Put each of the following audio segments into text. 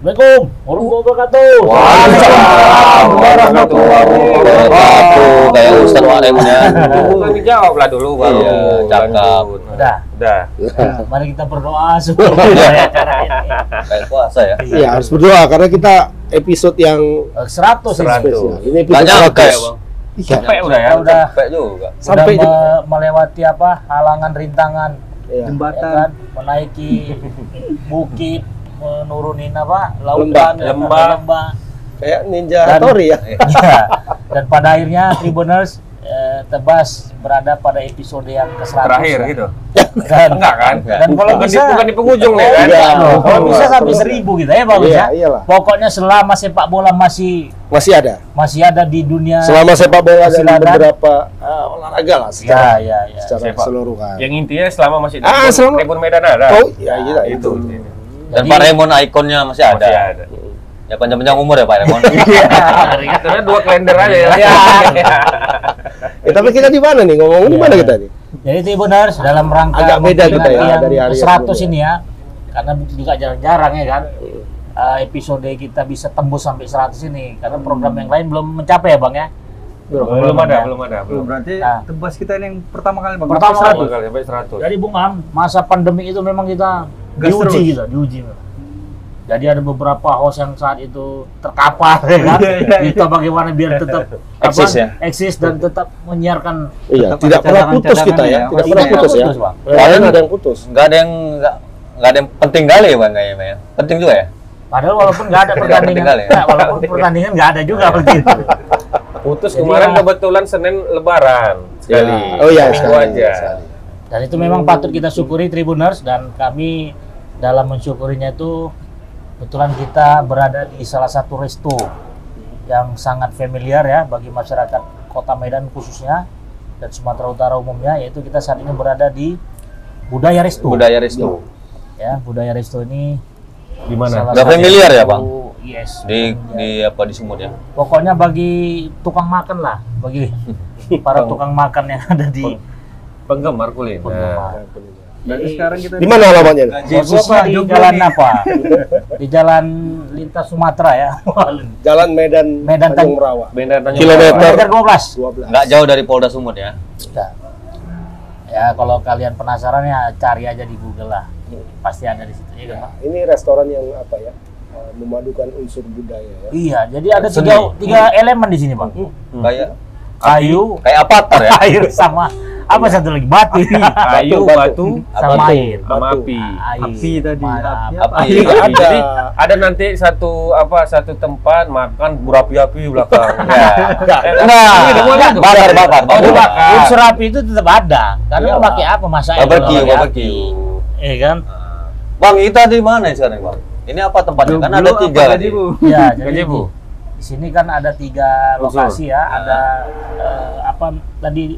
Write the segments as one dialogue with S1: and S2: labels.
S1: Assalamualaikum warahmatullahi wabarakatuh.
S2: Waalaikumsalam warahmatullahi wabarakatuh. Kayak Ustaz Warem ya.
S3: Kan dijawab lah dulu baru.
S2: Iya, cakep.
S3: lanjut.
S1: Udah,
S3: Udah.
S1: mari kita berdoa mulai acara ini.
S2: Kayak puasa ya.
S4: Iya harus berdoa karena kita episode yang
S1: Eh, 100 ini.
S3: Seratus.
S4: spesial. Ini episode
S2: Banyak kayak
S4: 100.
S2: bang.
S4: Iya.
S3: Capek udah ya.
S1: Udah
S2: Capek juga.
S4: Sampai
S1: udah me- melewati apa halangan rintangan
S4: Iya.
S1: ya kan menaiki bukit menurunin apa lautan
S4: Lembah.
S1: ya,
S3: Lembah.
S1: lembah.
S4: Kayak Ninja
S1: Dan-
S4: Tori ya.
S1: Iya. dan pada akhirnya Tribuners eh, tebas berada pada episode yang ke-100
S3: Terakhir
S1: ya.
S3: gitu.
S1: Dan,
S3: Enggak kan?
S1: dan kalau
S3: bukan
S1: bisa
S3: di, bukan di penghujung nih kan?
S4: Iya.
S1: Loh, kalau
S4: Oh,
S1: bisa sampai
S4: terus.
S1: seribu gitu ya bagus
S4: Iya,
S1: ya.
S4: iyalah.
S1: Pokoknya selama sepak bola masih
S4: Masih ada.
S1: masih ada di dunia
S4: Selama sepak bola dan
S1: Masih ada.
S4: beberapa uh, olahraga lah
S1: ya
S4: secara
S1: ya ya.
S4: secara
S3: Sepak.
S4: keseluruhan.
S3: Yang intinya selama masih di
S4: Ah,
S3: Tribun-
S4: selama-
S3: Tribun Medan ada.
S4: Oh, iya, iya,
S3: itu.
S4: itu.
S2: Dan
S1: Jadi-
S2: Pak Raymond ikonnya masih ada.
S3: Masih ada.
S2: Ya panjang-panjang umur ya Pak Raymond.
S3: Iya. Karena dua kalender aja ya.
S1: Iya.
S4: Eh, tapi kita di mana nih? Ngomong di
S1: Iya.
S4: mana kita nih?
S1: Jadi Tribuners dalam rangka
S4: Agak beda kita ya, dari hari
S1: 100
S4: sebelumnya.
S1: ini ya. Karena juga jarang-jarang ya kan. eh, episode kita bisa tembus sampai 100 ini karena program yang lain belum mencapai ya Bang ya.
S3: Belum
S1: Belum
S3: ada,
S1: ya.
S3: belum ada, belum.
S5: Berarti
S1: Nah.
S5: tebas kita ini yang pertama kali bang.
S1: Pertama
S5: Sampai
S3: Seratus kali sampai 100.
S1: Jadi Bung Am, masa pandemi itu memang kita
S5: Gas
S1: diuji
S5: terus.
S1: gitu, diuji. Jadi ada beberapa host yang saat itu terkapar ya kan.
S5: Iya, iya, iya.
S1: Kita bagaimana biar tetap
S2: Eksis ya?
S1: eksis dan tetap menyiarkan
S4: Iya,
S5: Tetap
S4: tidak pernah putus kita ya.
S5: ya,
S4: Tidak pernah putus ya. Kalian ada yang putus.
S2: Enggak ada yang enggak ada yang penting kali ya Bang kayaknya ya. Penting juga ya.
S1: Padahal walaupun nggak ada pertandingan,
S2: ya?
S1: nggak, walaupun pertandingan nggak ada juga begitu.
S3: Putus
S1: Jadi
S3: kemarin
S1: ya.
S3: kebetulan Senin Lebaran sekali.
S4: Ya. Oh iya,
S3: Minggu
S4: sekali,
S3: aja.
S4: sekali.
S1: Dan itu memang patut kita syukuri Tribuners dan kami dalam mensyukurinya itu kebetulan kita berada di salah satu resto yang sangat familiar ya bagi masyarakat Kota Medan khususnya dan Sumatera Utara umumnya yaitu kita saat ini berada di Budaya Resto.
S2: Budaya resto.
S1: Ya, Budaya Resto ini
S3: Di mana?
S2: familiar ya, Bang?
S1: Yes.
S2: Di
S1: familiar.
S2: di apa di Sumut ya.
S1: Pokoknya bagi tukang makan lah, bagi para tukang makan yang ada di
S3: Penggemar kuliner.
S1: Penggemar.
S5: Berarti sekarang kita
S4: Di mana alamatnya?
S1: Posisinya di jalan apa? Di jalan lintas Sumatera ya.
S4: Jalan Medan
S1: Medan
S4: Tanjung
S1: Tan-
S4: Merawa.
S3: Benda tanya
S4: Kilometer.
S1: Kilometer 12.
S4: 12.
S2: Enggak jauh dari Polda Sumut ya.
S1: Sudah. Ya kalau kalian penasaran ya cari aja di Google lah. Pasti ada di situ ya? Pak?
S4: Ini restoran yang apa ya? eh, Memadukan unsur budaya ya.
S1: Iya, jadi ada
S2: Seni.
S1: tiga, tiga elemen di sini, Bang.
S2: Kayak
S1: Kayu,
S2: kayak avatar ya.
S1: air sama apa satu lagi? Batu.
S3: kayu,
S4: Batu,
S3: batu,
S1: sama
S4: Batu.
S1: air.
S3: sama
S4: Batu.
S3: api.
S1: Air.
S5: Api tadi, api
S3: Jadi ada nanti satu apa satu tempat makan berapi-api belakang.
S2: Ya. Nah, bakar bakar.
S3: Oh,
S2: bakar.
S1: Unsur api itu tetap ada. Karena
S4: Iya.
S1: mau pakai apa masa air?
S2: Barbecue, barbecue.
S1: api. Iya kan?
S2: Bang, kita di mana sekarang, Bang? Ini apa tempatnya? Kan ada tiga
S5: Bu?
S1: Ya, jadi
S3: Bu.
S1: di, di sini kan ada tiga lokasi ya. Ada eh, apa tadi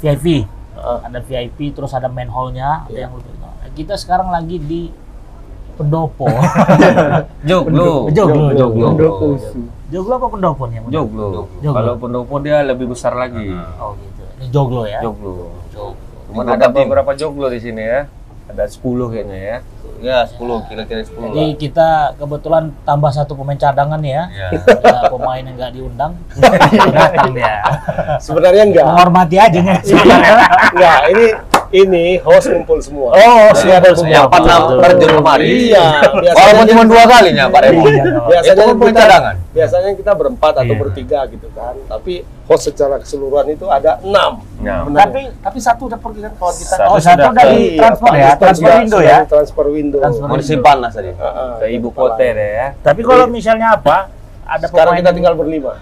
S1: VIP, ada VIP, terus ada main hall-nya, ada yang lebih. Nah, kita sekarang lagi di Pendopo.
S3: Joglo.
S1: Joglo, Joglo. Joglo apa Pendopo nih?
S3: Joglo.
S1: Joglo.
S3: Kalau pendopo dia lebih besar lagi.
S1: Oh gitu. Ini Joglo ya.
S3: Joglo.
S1: Joglo.
S3: Cuman ada beberapa joglo di sini ya. Ada 10 kayaknya ya.
S2: Ya, 10 kira-kira 10
S1: Jadi
S2: lah.
S1: kita kebetulan tambah satu pemain cadangan ya.
S2: Ya.
S1: Pemain yang nggak diundang, datang dia.
S4: Sebenarnya enggak.
S1: Menghormati aja nih.
S4: Enggak, ini ini host ngumpul semua.
S1: Oh,
S4: Ini ada
S1: semua.
S2: Yang pernah
S1: Betul.
S2: terjun kemarin.
S4: Iya, biasanya
S2: Walaupun cuma dua kalinya, Pak Remo.
S1: Iya,
S4: biasanya
S2: Itu
S4: kita
S2: cadangan.
S4: biasanya kita berempat atau
S1: Iya.
S4: bertiga gitu kan. Tapi host secara keseluruhan itu ada enam.
S3: Nah.
S1: Tapi
S4: tapi satu udah pergi kan kawan kita.
S3: Satu
S1: oh satu
S3: sudah
S1: dari
S4: Iya,
S1: transfer ya, transfer window ya.
S4: di Transfer window.
S2: Disimpan lah tadi.
S4: Heeh,
S3: ke ibu kota deh ya.
S1: Tapi kalau misalnya apa? Ada
S4: Sekarang kita tinggal berlima.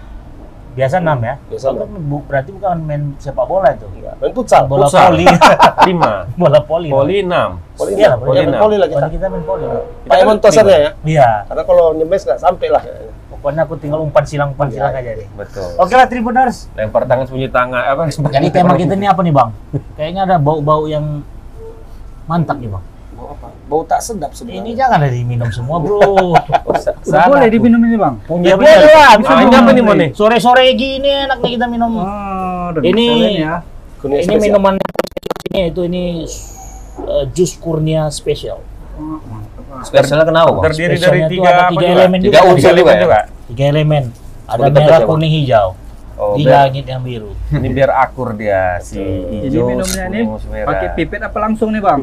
S1: Biasa enam ya.
S4: Biasa enam.
S1: bu- berarti bukan main sepak bola itu.
S4: Enggak. Main futsal.
S1: Bola
S3: Futsal.
S1: poli.
S3: Lima.
S1: bola poli.
S3: Poli 6.
S4: Poli
S1: Iya,
S4: enam.
S1: poli
S4: Iya,
S3: enam.
S4: poli lagi.
S1: Poli kita main poli.
S4: Pak Emon tosannya ya.
S1: Iya.
S4: Karena kalau nyemes nggak sampai lah.
S1: Pokoknya aku tinggal umpan silang umpan silang aja deh.
S3: Betul.
S1: Oke lah Tribuners.
S3: Lempar tangan sembunyi tangan apa?
S1: Jadi tema kita ini apa nih bang? Kayaknya ada bau-bau yang mantap nih bang.
S4: Bau apa? Bau tak sedap sebenarnya.
S1: Ini jangan ada diminum semua bro.
S5: Udah boleh diminum ini bang?
S1: Ya boleh lah. bisa
S3: Ah, ini
S1: minum.
S3: apa nih, Mon, nih?
S1: Sore-sore gini enaknya kita minum.
S5: Oh, udah
S1: Ini-
S5: ya.
S4: Kurnia
S1: ini minuman ini itu ini uh, jus kurnia spesial.
S5: Oh.
S2: Spesialnya kenapa bang?
S3: Terdiri dari tiga
S1: tiga
S3: juga?
S1: elemen
S2: Tiga
S1: juga.
S2: unsur juga ya?
S1: Tiga elemen. Ada merah, kuning, hijau.
S3: Oh,
S1: di
S3: biar-
S1: langit yang biru.
S3: ini biar akur dia si
S5: Jadi minumnya ini pakai pipet apa langsung nih bang?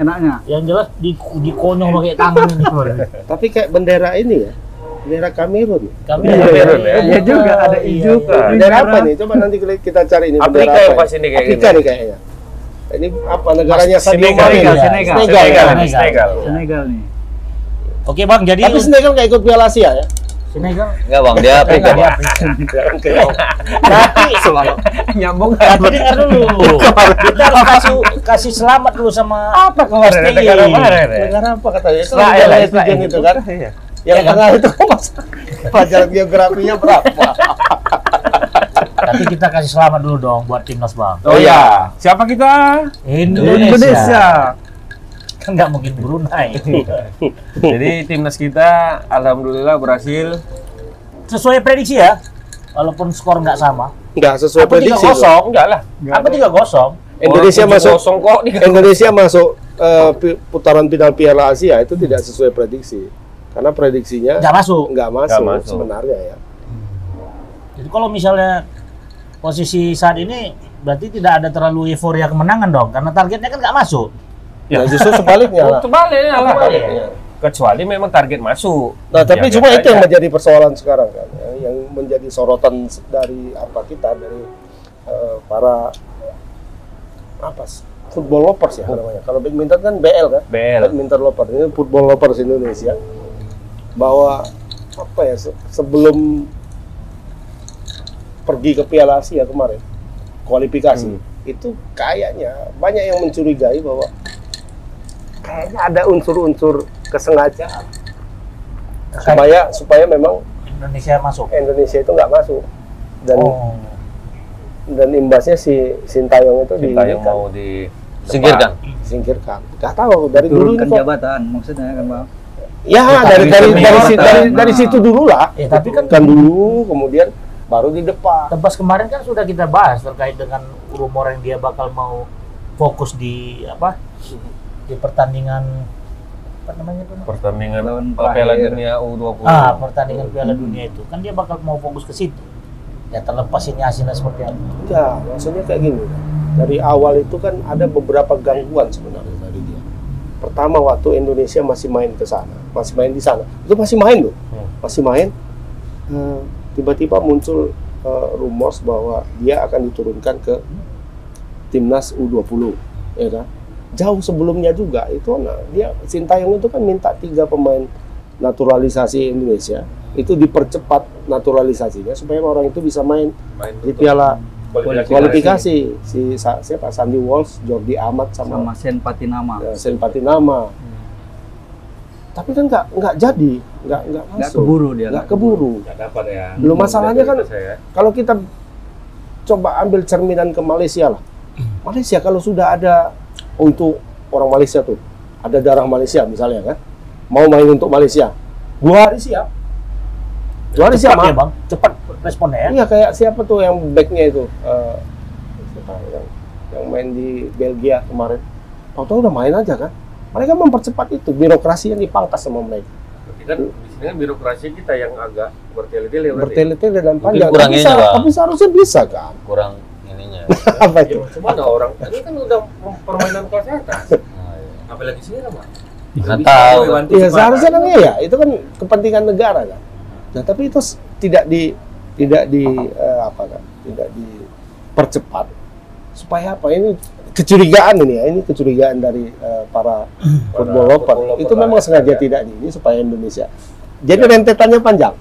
S5: Enaknya.
S1: Yang jelas di dikonyol pakai tangan ini.
S4: Tapi kayak bendera ini ya, bendera Kamerun.
S1: Kami
S3: Iya, Kamerun ya.
S5: Iya juga ada
S1: Iya,
S5: hijau,
S1: iya.
S5: kuning,
S4: Bendera apa nih? Coba nanti kita cari ini
S3: Afrika
S4: bendera
S3: yang
S4: apa
S3: pas ini kayak
S4: Afrika
S3: gini.
S4: nih kayaknya. Ini apa negaranya Sadio
S3: Senegal,
S4: Mane?
S5: Senegal? Senegal.
S4: Senegal.
S3: Senegal,
S4: ya?
S3: ini Senegal.
S5: Senegal nih.
S1: Oke bang, jadi
S4: Tapi Senegal nggak ikut Piala Asia ya?
S1: Senegal.
S2: Enggak bang, dia Afrika
S1: Enggak, dia
S2: bang.
S1: Tapi
S3: Nyambung
S1: tapi dengar dulu. Kita harus kasih kasih selamat dulu sama
S3: apa kemarin? Negara mana? ya?
S4: negara apa katanya? Itu
S3: Israel,
S4: itu kan?
S3: Iya.
S4: Yang
S1: Iya kan?
S4: tengah itu mas pelajaran geografinya berapa?
S1: Tapi kita kasih selamat dulu dong buat timnas bang.
S3: Oh iya. Siapa kita?
S1: Indonesia. Kan nggak mungkin Brunei.
S3: Jadi timnas kita alhamdulillah berhasil
S1: Sesuai prediksi ya. Walaupun skor nggak sama.
S4: Enggak sesuai
S1: Apa tiga
S4: prediksi. loh.
S1: kosong?
S3: enggak lah.
S1: Apa tiga kosong?
S4: Indonesia masuk
S3: 7-0 kok
S4: Indonesia masuk eh, pi- putaran final Piala Asia itu tidak sesuai prediksi. Karena prediksinya
S1: Nggak masuk.
S4: nggak masuk,
S3: masuk.
S4: sebenarnya ya.
S1: Jadi kalau misalnya posisi saat ini berarti tidak ada terlalu euforia kemenangan dong, karena targetnya kan nggak masuk.
S4: Nah, justru sebaliknya lah.
S3: Balik lah.
S4: Iya.
S3: Kecuali memang target masuk.
S4: Nah, tapi
S3: Ya,
S4: cuma itu yang menjadi persoalan sekarang kan, ya, yang menjadi sorotan dari apa kita dari eh, para apa s- football lovers ya namanya. Kalau badminton kan BL kan,
S3: BL.
S4: badminton lovers ini football lovers Indonesia bahwa apa ya se- sebelum pergi ke Piala Asia kemarin kualifikasi
S3: Hmm.
S4: itu kayaknya banyak yang mencurigai bahwa kayaknya ada unsur-unsur kesengajaan supaya supaya memang
S1: Indonesia masuk.
S4: Indonesia itu nggak masuk. Dan
S1: Oh.
S4: dan imbasnya si Sintayong itu
S3: Kita yang
S4: di
S3: mau di
S2: Singkirkan.
S4: singkirkan nggak tahu dari dulu kok.
S5: jabatan maksudnya kan bang.
S4: ya dari dari dari, si- dari, dari situ dulu lah.
S1: Ya, tapi kan
S4: kan dulu kemudian baru di depan.
S1: Tebas kemarin kan sudah kita bahas terkait dengan rumor yang dia bakal mau fokus di apa di pertandingan apa namanya itu?
S3: pertandingan Piala. Dunia U20.
S1: Ah, pertandingan Piala Dunia itu kan dia bakal mau fokus ke situ. Ya terlepas ini hasilnya seperti apa.
S4: ya maksudnya kayak gini dari awal itu kan ada beberapa gangguan sebenarnya dari dia pertama waktu Indonesia masih main ke sana masih main di sana itu masih main loh
S3: Hmm.
S4: masih main eh, tiba-tiba muncul eh, rumors bahwa dia akan diturunkan ke timnas U20 ya kan jauh sebelumnya juga itu nah, dia Sintayong itu kan minta tiga pemain naturalisasi Indonesia itu dipercepat naturalisasinya supaya orang itu bisa main
S3: Main
S4: di Piala
S3: kualifikasi.
S4: kualifikasi si Sa- siapa Sandy Walsh, Jordi Amat sama,
S5: Sama Sen Patinama.
S4: eh, Sen Patinama. Tapi kan nggak nggak jadi, nggak nggak
S5: Nggak
S4: masuk,
S5: keburu dia.
S4: nggak keburu.
S3: Nggak dapat ya.
S4: Belum masalahnya kan
S3: Saya.
S4: kalau kita coba ambil cerminan ke Malaysia lah. Malaysia kalau sudah ada oh itu orang Malaysia tuh ada darah Malaysia misalnya kan mau main untuk Malaysia dua hari siap dua hari siap
S1: Cepat ya
S4: Mak.
S1: bang, cepat responnya ya.
S4: Iya kayak siapa tuh yang backnya itu eh, siapa yang yang main di Belgia kemarin. Tahu-tahu udah main aja kan. Mereka mempercepat itu birokrasi yang dipangkas sama mereka.
S3: Berarti kan di sini kan birokrasi kita yang agak bertele-tele berarti.
S4: Bertele-tele dan panjang.
S2: kurang
S4: Tapi,
S2: ini,
S4: bisa- tapi seharusnya bisa kan.
S2: Kurang ininya.
S4: Apa
S3: Ya,
S4: itu?
S3: cuma ada orang ini kan udah permainan kelas atas.
S2: Nah, iya.
S3: Apalagi sini mah.
S2: Nggak tahu.
S4: Iya seharusnya kan iya, itu kan kepentingan negara kan. Nah tapi itu tidak di tidak di eh, apa kan, tidak dipercepat supaya apa ini kecurigaan ini ya, ini kecurigaan dari eh, para football lover.
S3: football lover
S4: Itu memang
S3: ya.
S4: sengaja tidak di ini supaya Indonesia. Jadi rentetannya panjang.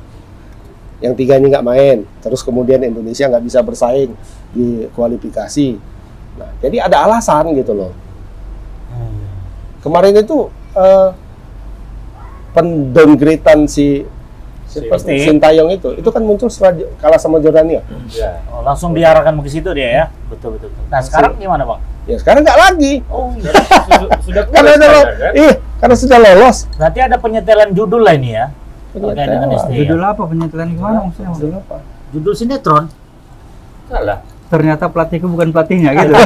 S4: Yang tiga ini nggak main, terus kemudian Indonesia nggak bisa bersaing di kualifikasi. Nah, jadi ada alasan gitu loh kemarin itu eh pendowngradean si siapa tuh, Sintayong itu itu kan muncul setelah kalah sama Jordania
S3: Ya.
S1: Oh, langsung diarahkan ke situ dia ya. Betul betul. Nah sekarang gimana bang?
S4: ya sekarang nggak lagi
S1: Oh iya.
S3: Sudah, sudah
S4: karena
S3: puas
S4: udah lo-
S3: sekarang, kan?
S4: iya karena sudah lolos
S1: Berarti ada penyetelan judul lah ini ya.
S4: Penyetelan.
S1: STI.
S5: Judul apa penyetelan gimana maksudnya?
S4: Judul apa
S1: Judul sinetron.
S3: Salah.
S5: ternyata pelatihku bukan pelatihnya gitu.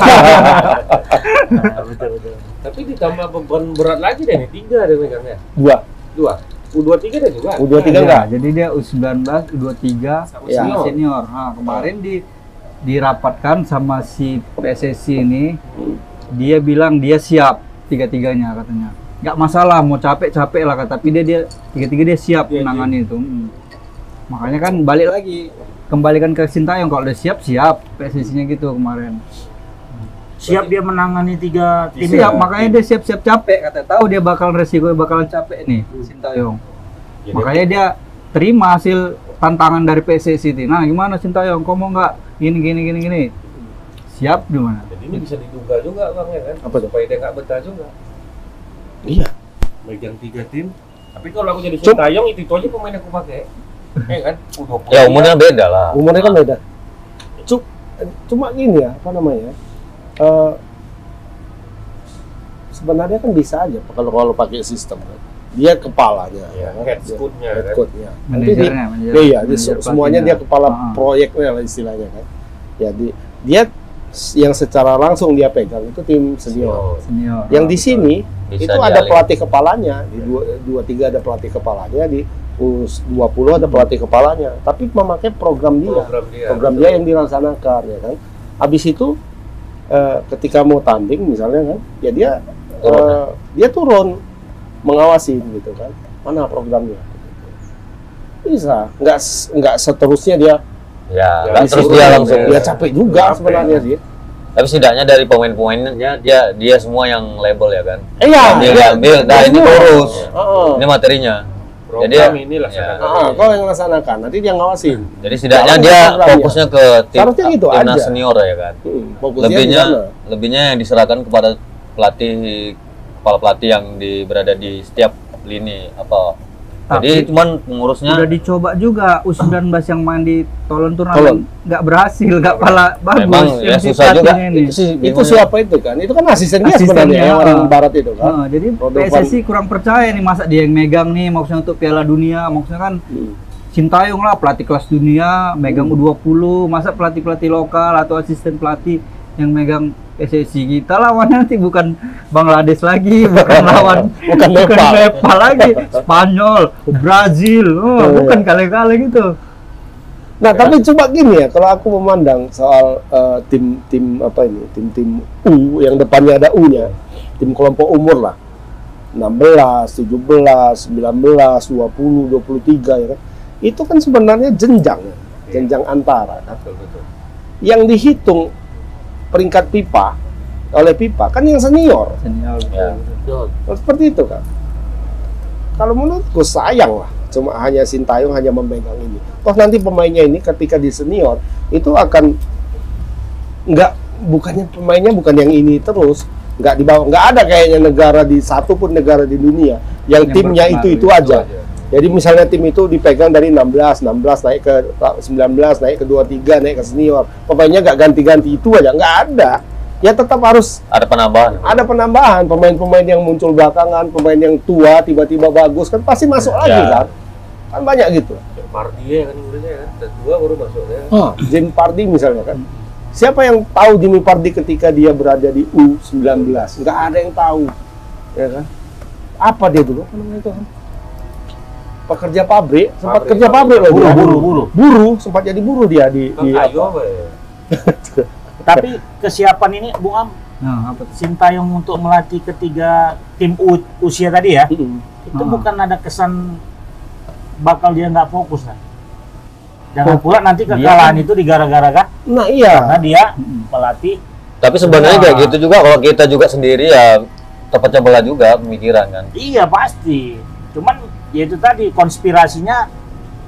S1: Nah, betul betul.
S3: Tapi ditambah beban berat lagi deh nih, tiga deh megangnya.
S4: Dua.
S3: Dua. U23 deh juga.
S4: U23
S5: Iya,
S4: enggak?
S5: jadi dia U19, U23
S3: Sama
S4: Ya.
S5: sama senior. Nah, kemarin di dirapatkan sama si PSSI ini dia bilang dia siap tiga-tiganya katanya. Nggak masalah mau capek-capek lah kata, tapi dia dia tiga-tiga dia siap
S3: Iya,
S5: menangani itu. Mm. Makanya kan balik lagi kembalikan ke Sintayong kalau udah siap siap PSSI-nya gitu kemarin.
S1: Siap dia menangani tiga tim.
S5: Siap, makanya dia siap-siap capek kata. Tahu dia bakal resiko bakalan capek nih Sintayong.
S3: Jadi-
S5: Makanya dia terima hasil tantangan dari PSSI itu. Nah, gimana Sintayong? Kau mau nggak gini gini gini gini? Siap gimana?
S3: Jadi ini bisa diduga juga bang ya kan,
S4: Apa tuh?
S3: supaya dia nggak betah juga.
S4: Iya.
S3: Megang tiga tim. Tapi kalau aku jadi
S4: Cuk.
S3: Sintayong itu, itu aja pemain aku pakai. Eh kan, U20.
S2: Ya umurnya beda lah.
S4: Umurnya kan beda. Cu- Cuma gini ya, apa namanya? eh, sebenarnya kan bisa aja kalau kalau pakai sistem kan. Dia kepalanya,
S3: Iya,
S4: kan?
S3: head scout-nya,
S4: head
S3: kan?
S4: coach-nya. Nanti di,
S5: manajer-
S4: iya,
S5: manajer
S4: semuanya dia kepala
S5: Ah.
S4: proyeknya lah istilahnya kan. Jadi dia yang secara langsung dia pegang itu tim senior.
S5: senior.
S4: Yang di sini
S2: Bisa
S4: itu ada pelatih kepalanya. Di dua, dua tiga ada pelatih kepalanya di U20 ada pelatih kepalanya. Tapi memakai program dia.
S3: Program dia.
S4: program dia yang dilaksanakan ya kan? Habis itu eh, ketika mau tanding misalnya kan ya dia
S2: Turun,
S4: eh, dia turun mengawasi gitu kan. Mana programnya? Bisa. Nggak nggak seterusnya dia
S2: Ya,
S3: Ya,
S2: terus dia langsung.
S4: dia capek juga
S3: Capek.
S4: sebenarnya sih
S2: Tapi setidaknya dari pemain-pemainnya dia dia semua yang label ya kan.
S4: iya
S2: Dia diambil, nah ini terus.
S4: Heeh.
S2: Ini materinya.
S3: Program
S2: Jadi-
S3: ini lah
S2: ya.
S4: Ah, kau yang laksanakan nanti dia ngawasin
S2: Jadi setidaknya dia fokusnya ke tim
S4: Seharusnya gitu
S2: timnas
S4: aja.
S2: senior ya kan.
S4: Hmm, fokusnya
S2: Lebihnya lebihnya yang diserahkan kepada pelatih kepala pelatih yang di, berada di setiap lini apa. Jadi
S5: Tapi-
S2: cuman pengurusnya
S5: Udah dicoba juga U19 yang main di Tolon
S4: Tolon.
S5: turnamen nggak berhasil, nggak pala bagus.
S2: memang ya susah juga.
S5: ini.
S2: Itu sih
S4: itu siapa itu kan itu kan asisten dia
S5: Asistennya,
S4: sebenarnya yang orang barat itu kan
S5: Nah, jadi
S4: Rodovan.
S5: PSSI kurang percaya nih masa dia yang megang nih maksudnya untuk Piala Dunia maksudnya kan
S4: Hmm.
S5: Sintayong lah pelatih kelas dunia megang U20 masa pelatih-pelatih lokal atau asisten pelatih yang megang PSSI kita lawannya nanti bukan Bangladesh lagi bukan lawan
S4: Bukan Nepal.
S5: Nepal lagi Spanyol Brazil oh,
S4: Iya,
S5: bukan kali-kali gitu.
S4: Nah tapi coba gini ya kalau aku memandang soal eh, tim tim apa ini tim tim U yang depannya ada U-nya tim kelompok umur lah. 16, 17, 19, 20, 23 ya kan? Itu kan sebenarnya jenjang ya jenjang antara kan?
S3: Betul, betul.
S4: yang dihitung peringkat pipa oleh pipa kan yang senior
S5: senior
S2: Ya.
S1: Betul.
S4: Nah, seperti itu kan. Kalau menurutku sayang lah, cuma hanya Sintayong hanya memegang ini. Toh nanti pemainnya ini ketika di senior itu akan nggak bukannya pemainnya bukan yang ini terus nggak dibawa nggak ada kayaknya negara di satu pun negara di dunia yang,
S5: Yang
S4: timnya itu itu
S5: itu
S4: aja. Jadi misalnya tim itu dipegang dari 16, 16 naik ke 19, naik ke 23, naik ke senior. Pemainnya nggak ganti-ganti itu aja, nggak ada. Ya tetap harus
S2: ada penambahan.
S4: ada penambahan pemain-pemain yang muncul belakangan, pemain yang tua tiba-tiba bagus kan pasti masuk lagi
S2: Ya.
S4: kan. Kan banyak gitu.
S3: Mardia kan Inggrisnya kan, dan dua baru masuk ya.
S4: Ah, Jimmy Pardy misalnya kan. Siapa yang tahu Jimmy Pardy ketika dia berada di U19? Nggak ada yang tahu. Ya kan? Apa dia dulu? Apa namanya itu kan? Pekerja pabrik, sempat
S3: Pabrik,
S4: kerja pabrik loh
S1: Buruh,
S4: dia.
S1: buruh, buruh.
S4: Buruh, sempat jadi buruh dia di,
S3: Kan
S4: di
S3: ayo ya?
S1: Tapi kesiapan ini Bung Am
S5: nah apa?
S1: Sintayong untuk melatih ketiga tim U- usia tadi ya,
S4: Mm-mm.
S1: itu
S5: Ah.
S1: bukan ada kesan bakal dia nggak fokus kan? Jangan pula nanti kekalahan itu digara-garakan
S4: Nah iya.
S1: karena dia
S5: Mm-mm.
S1: melatih
S2: Tapi sebenarnya
S1: Nah.
S2: kayak gitu juga kalau kita juga sendiri ya terpecah belah juga pemikiran kan.
S1: Iya pasti. Cuman ya itu tadi konspirasinya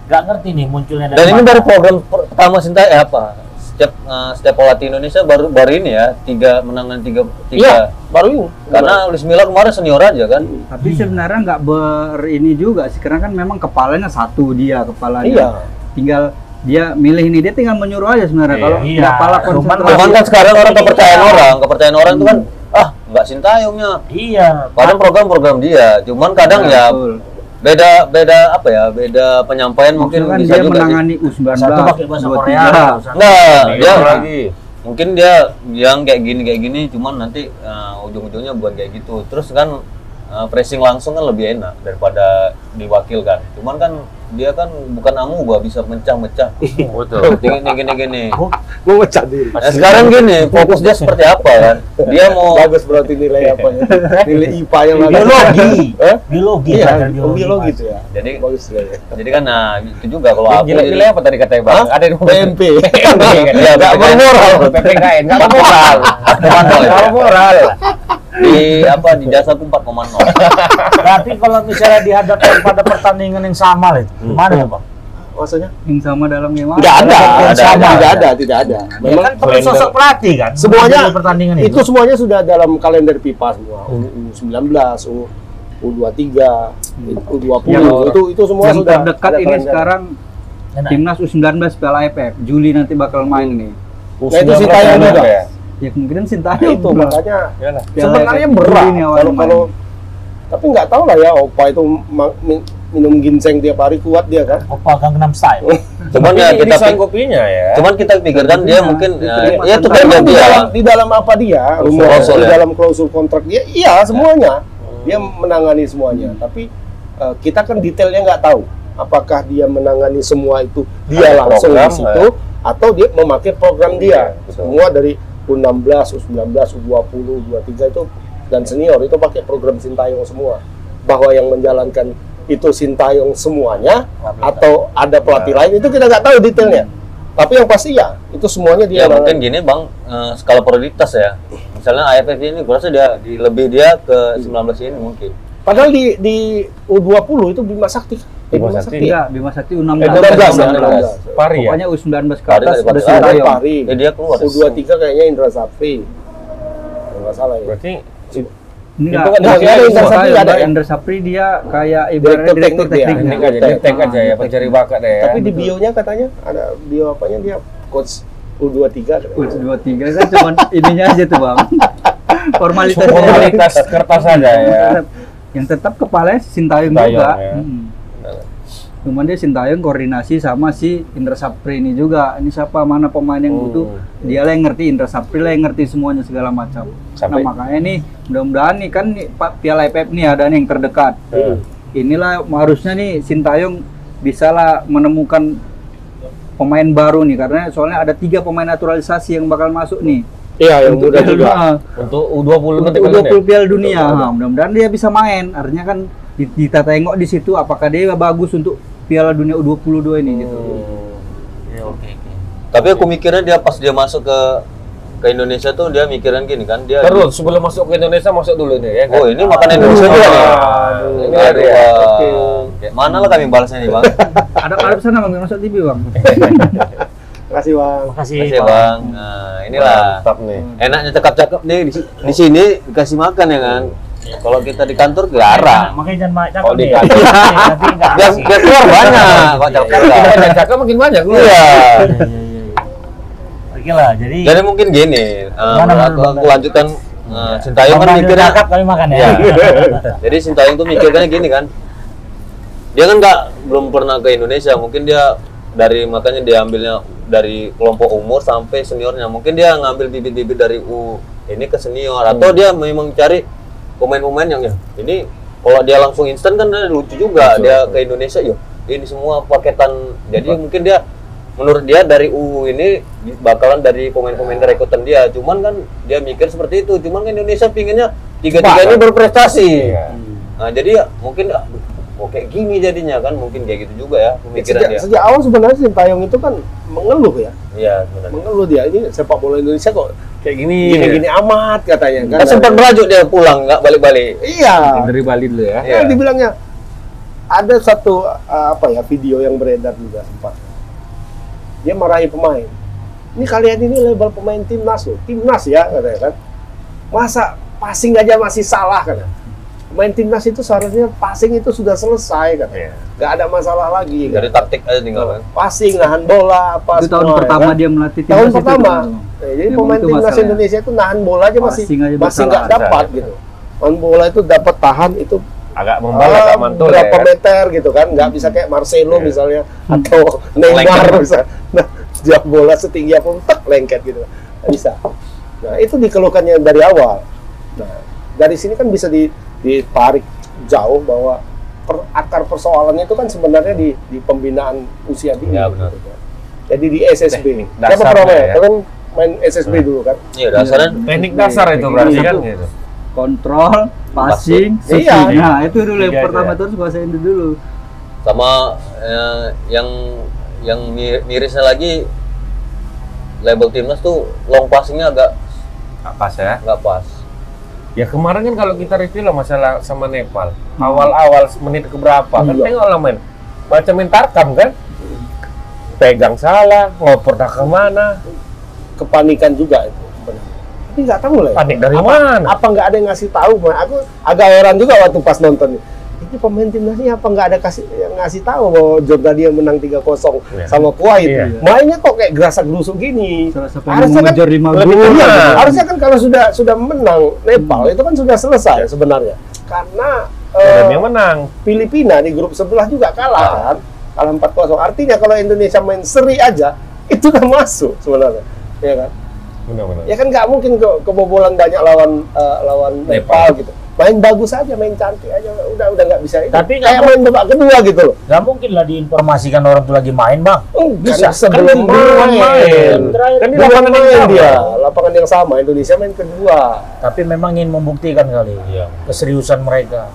S1: nggak ngerti nih munculnya dari
S2: Dan ini
S1: mana.
S2: baru program per- pertama Sinta eh apa? Setiap eh, setiap pelatih Indonesia baru baru ini ya tiga menangan tiga tiga.
S4: Iya, baru ini.
S2: Karena Luis Milla kemarin senior aja kan.
S5: Tapi sebenarnya nggak ber ini juga sih, karena kan memang kepalanya satu dia kepalanya.
S4: Iya.
S5: Tinggal dia milih ini dia tinggal menyuruh aja sebenarnya.
S1: Iya,
S5: Kalau
S1: iya.
S5: nggak pala
S1: Cuman
S5: konsentrasi.
S2: Cuman kan sekarang orang kepercayaan
S1: Iya.
S2: orang, kepercayaan orang itu kan ah nggak Sintayongnya.
S1: Iya.
S2: Padahal program-program dia. Cuman kadang ya
S5: Betul.
S2: Beda beda apa ya beda penyampaian mungkin
S5: kan
S2: bisa
S5: dia
S2: juga sih.
S5: menangani U19.
S1: Satu pakai bahasa
S5: 23.
S1: Korea. satu
S2: Nah,
S3: Iya,
S2: dia
S3: lagi.
S2: mungkin dia yang kayak gini kayak gini cuman nanti eh, ujung-ujungnya bukan kayak gitu terus kan eh, pressing langsung kan lebih enak daripada diwakilkan cuman kan dia kan bukan amuba bisa mecah-mecah
S3: Betul.
S2: gini gini gini
S4: Mau mecah diri.
S2: Nah, sekarang gini fokus dia seperti apa kan dia mau
S4: Bagus berarti nilai apa ya? Nilai IPA yang bagus.
S1: biologi
S4: Hah?
S1: biologi
S4: Iya,
S1: belajar
S4: biologi, biologi itu ya.
S2: jadi
S4: Bagus nilainya.
S2: jadi kan nah itu juga kalau aku
S3: Nilai, nilai apa tadi katanya bang? Ada di
S4: PMP.
S3: Iya,
S2: nggak bermoral.
S3: PPKN nggak bermoral.
S2: Bermoral, ya?
S3: Nggak bermoral.
S2: di apa di jasa aku 4,0
S1: Tapi kalau misalnya dihadapkan pada pertandingan yang sama lah itu, gimana tuh bang?
S4: Maksudnya?
S5: Yang sama dalam game
S4: Tidak ada,
S1: Ada,
S4: ada,
S1: ada.
S4: tidak ada, tidak ada.
S1: Ya
S4: Memang
S1: kan perlu sosok pelatih kan?
S4: semuanya
S1: pertandingan
S4: itu
S1: itu.
S4: semuanya sudah dalam kalender pipa semua. U19, U U23, U20
S5: Yang-
S4: itu itu semua
S5: yang
S4: sudah
S5: terdekat
S4: ada
S5: ini
S4: kalender.
S5: sekarang
S1: Enak.
S5: timnas U19 Piala AFF Juli nanti bakal main nih
S4: Nah, itu si Tayang juga.
S3: Ya.
S5: ya kemungkinan
S4: Nah,
S5: Sintayong
S4: itu
S5: bro.
S4: makanya.
S5: Piala
S4: sebenarnya berat kalau
S5: main.
S4: kalau tapi nggak tahu lah ya Opa itu minum ginseng tiap hari kuat dia kan.
S1: Opa Gangnam Style.
S2: cuman ya kita pik-
S3: disanggupinya ya.
S2: cuman kita pikirkan dia
S5: Iya,
S2: mungkin ya,
S5: dia
S2: ya itu kan
S4: di
S2: dia
S4: dalam di dalam apa dia rumor di
S2: ya?
S4: dalam klausul kontrak dia iya semuanya dia menangani semuanya tapi eh, kita kan detailnya nggak tahu apakah dia menangani semua itu dia
S3: Ada
S4: langsung
S3: program,
S4: di situ atau dia memakai program dia
S3: Iya, betul.
S4: semua dari U16 U19 U20 U23 itu dan senior itu pakai program Sintayong semua bahwa yang menjalankan itu Sintayong semuanya atau ada pelatih lain itu kita nggak tahu detailnya tapi yang pasti ya itu semuanya dia
S2: ya mungkin
S4: nangani.
S2: gini bang eh, skala prioritas ya misalnya AFF ini gue rasa dia di, lebih dia ke 19 ini mungkin
S4: Padahal di di U20 itu Bima Sakti. Eh,
S3: Bima Sakti.
S5: enggak Bima Sakti U16
S3: Eh,
S4: 16,
S3: 16. Pari ya.
S5: pokoknya U19 ke
S2: Pari
S5: atas
S2: dari
S5: udah
S2: Pari.
S4: Ada
S5: Sintayong
S4: Pari.
S2: ya dia keluar
S4: U23 kayaknya Indra Safri. Kalau nggak salah ya.
S3: Berarti
S5: enggak
S3: Itu kan
S4: Nah,
S3: Dia
S4: ada Indra
S5: Sintayong,
S4: ada ya.
S5: Indra Sapri dia kayak ibaratnya
S4: Direktur
S5: direktur
S4: teknik
S5: teknik
S3: teknik aja, tek aja ya, pencari bakat deh ya.
S4: Tapi di bio-nya katanya ada bio apanya dia coach U23 katanya.
S5: U23 kan cuman ininya aja tuh bang formalitasnya
S3: formalitas kertas saja ya.
S5: yang tetap kepalanya Sintayong juga
S3: ya.
S5: Mm. Cuman dia Sintayong koordinasi sama si Indra Sapri ini juga ini siapa mana pemain yang butuh dia lah yang ngerti Indra Sapri lah yang ngerti semuanya segala macam
S3: Sampai-
S5: nah makanya nih mudah-mudahan nih kan Pak Piala AFF nih ada nih yang terdekat
S3: Hmm.
S5: inilah harusnya nih Sintayong bisa lah menemukan pemain baru nih karena soalnya ada tiga pemain naturalisasi yang bakal masuk nih
S4: Iya, yang
S5: Piala
S4: juga.
S3: Untuk U20 nanti
S5: Untuk
S3: kalian ya?
S5: U20 Piala Dunia. Nah, mudah-mudahan dia bisa main. Artinya kan kita tengok di situ apakah dia bagus untuk Piala Dunia U22 ini gitu.
S1: Ya, oke oke.
S2: tapi aku mikirnya dia pas dia masuk ke ke Indonesia tuh dia mikirin gini kan dia
S3: Terus sebelum masuk ke Indonesia masuk dulu nih ya kan?
S2: oh ini makanan Indonesia juga nih
S3: Aduh, ini ada
S2: Aduh,
S3: ya.
S2: Bang. Kayak mana lah kami balasnya nih bang
S5: Ada ada sana Bang masuk TV, Bang.
S4: Makasih, Bang.
S1: Makasih,
S2: Makasih
S1: Pak.
S2: bang nah inilah
S3: Mantap nih.
S2: enaknya cakep-cakep nih di, di sini dikasih makan ya kan kalau kita di kantor garang
S1: Makanya jangan banyak
S3: Kalau di kantor.
S1: Nanti nggak
S2: biar
S1: kasih.
S2: biar keluar banyak
S3: Kita
S2: cakep
S3: banyak cakap makin banyak
S2: iya
S1: Oke lah, jadi
S2: jadi mungkin gini
S1: Gimana,
S2: aku, aku lanjutkan eh, Sintayong kan mikirnya
S1: cakep kami makan ya.
S2: Iya. Jadi Sintayong tuh mikirnya gini kan. Dia kan nggak belum pernah ke Indonesia, mungkin dia dari makanya dia ambilnya dari kelompok umur sampai seniornya. Mungkin dia ngambil bibit-bibit dari U ini ke senior atau dia memang cari pemain-pemain yang ya. Ini kalau dia langsung instan kan lucu juga. Dia ke Indonesia yuk ini semua paketan. Jadi mungkin dia menurut dia dari U ini bakalan dari pemain-pemain rekrutan dia. Cuman kan dia mikir seperti itu. Cuman kan Indonesia pinginnya tiga-tiga ini
S3: kan?
S2: berprestasi.
S3: Iya.
S2: nah jadi ya mungkin aduh, kok kayak gini jadinya kan? Mungkin kayak gitu juga ya pemikiran
S4: Sejak,
S2: dia.
S4: sejak awal sebenarnya Sintayong itu kan mengeluh ya.
S2: iya sebenarnya.
S4: Mengeluh dia. Ini sepak bola Indonesia kok
S3: Kayak gini.
S4: gini-gini amat katanya kan.
S2: kan sempat merajuk dia pulang nggak balik-balik
S4: Iya.
S3: Dari Bali dulu ya.
S2: Iya.
S4: Kan dibilangnya ada satu uh, apa ya video yang beredar juga sempat. Dia marahi pemain. Ini kalian ini label pemain timnas loh, timnas ya katanya kan. Masa passing aja masih salah kan? Pemain timnas itu seharusnya passing itu sudah selesai kan?
S3: Iya.
S4: Gak ada masalah lagi.
S2: dari
S4: Kan?
S2: taktik aja tinggal kan
S4: Passing, nahan bola, apa
S5: itu tahun
S4: semua, ya
S5: pertama
S4: kan?
S5: dia melatih
S4: tahun
S5: timnas itu,
S4: pertama. Eh, jadi
S5: Memang
S4: pemain
S5: itu
S4: timnas. Indonesia itu nahan bola aja masih
S5: Passing aja
S4: masih nggak dapat gitu. Nahan bola itu dapat tahan itu
S3: Agak membalak,
S4: ah,
S3: agak mantul ya.
S4: berapa meter gitu kan, nggak bisa kayak Marcelo
S3: Iya.
S4: misalnya atau Neymar
S2: Lengket.
S4: bisa. Nah, jam bola setinggi apa tek lengket gitu. Nggak bisa. Nah, itu dikeluhkannya dari awal. Nah, dari sini kan bisa di- ditarik jauh bahwa per- akar persoalannya itu kan sebenarnya di, di pembinaan usia dini.
S2: Ya, benar.
S4: gitu kan. Jadi di SSB.
S3: Teknik
S4: Siapa
S3: dasarnya
S4: pernah main?
S3: ya.
S4: Kalian main SSB dulu kan?
S2: Iya, dasarnya
S3: Teknik dasar itu berarti kan
S5: Itu.
S3: gitu.
S5: Kontrol, passing,
S4: Iya.
S5: shooting. Nah, itu dulu yang
S3: itu
S5: pertama
S3: ya.
S5: terus kuasain itu dulu.
S2: sama eh, yang yang mir- mirisnya lagi label timnas tuh long passingnya agak
S3: Apa ya?
S2: nggak pas.
S3: Ya kemarin kan kalau kita review lah masalah sama Nepal. Awal-awal menit keberapa kan
S4: Iya.
S3: tengok lah main. Macam main tarkam kan. Pegang salah, ngoper tak ke mana.
S4: Kepanikan juga itu. Tapi nggak tahu lah. ya.
S3: Panik dari
S4: apa,
S3: mana?
S4: Apa nggak ada yang ngasih tahu? Ma? Aku agak heran juga waktu pas nonton. Ini pemain timnas ini apa nggak ada kasih yang ngasih tahu bahwa Jordania menang 3-0
S3: Iya.
S4: sama Kuwait.
S3: Iya.
S4: Mainnya kok kayak gerasak gerusuk gini. Harusnya kan
S5: lima
S4: lebih iya, harusnya kan kalau sudah sudah menang Nepal itu kan sudah selesai sebenarnya. Karena eh,
S3: yang menang.
S4: Filipina di grup sebelah juga kalah kan. Kalah 4-0. Artinya kalau Indonesia main seri aja itu udah masuk sebenarnya. Ya kan?
S3: Benar-benar.
S4: Ya kan nggak mungkin ke kebobolan banyak lawan eh, lawan Nepal, gitu. Main bagus aja, main cantik aja, udah udah nggak bisa itu.
S1: Tapi
S4: kayak main babak kedua gitu loh.
S1: Nggak mungkin lah diinformasikan orang tuh lagi main, Bang.
S4: Oh,
S1: Bisa.
S4: sebelum
S3: Kan duluan main.
S1: Terakhir
S3: Kan di lapangan yang
S4: main
S3: sama.
S4: dia, lapangan yang sama. Indonesia main kedua.
S1: Tapi memang ingin membuktikan kali
S2: Iya.
S1: keseriusan mereka.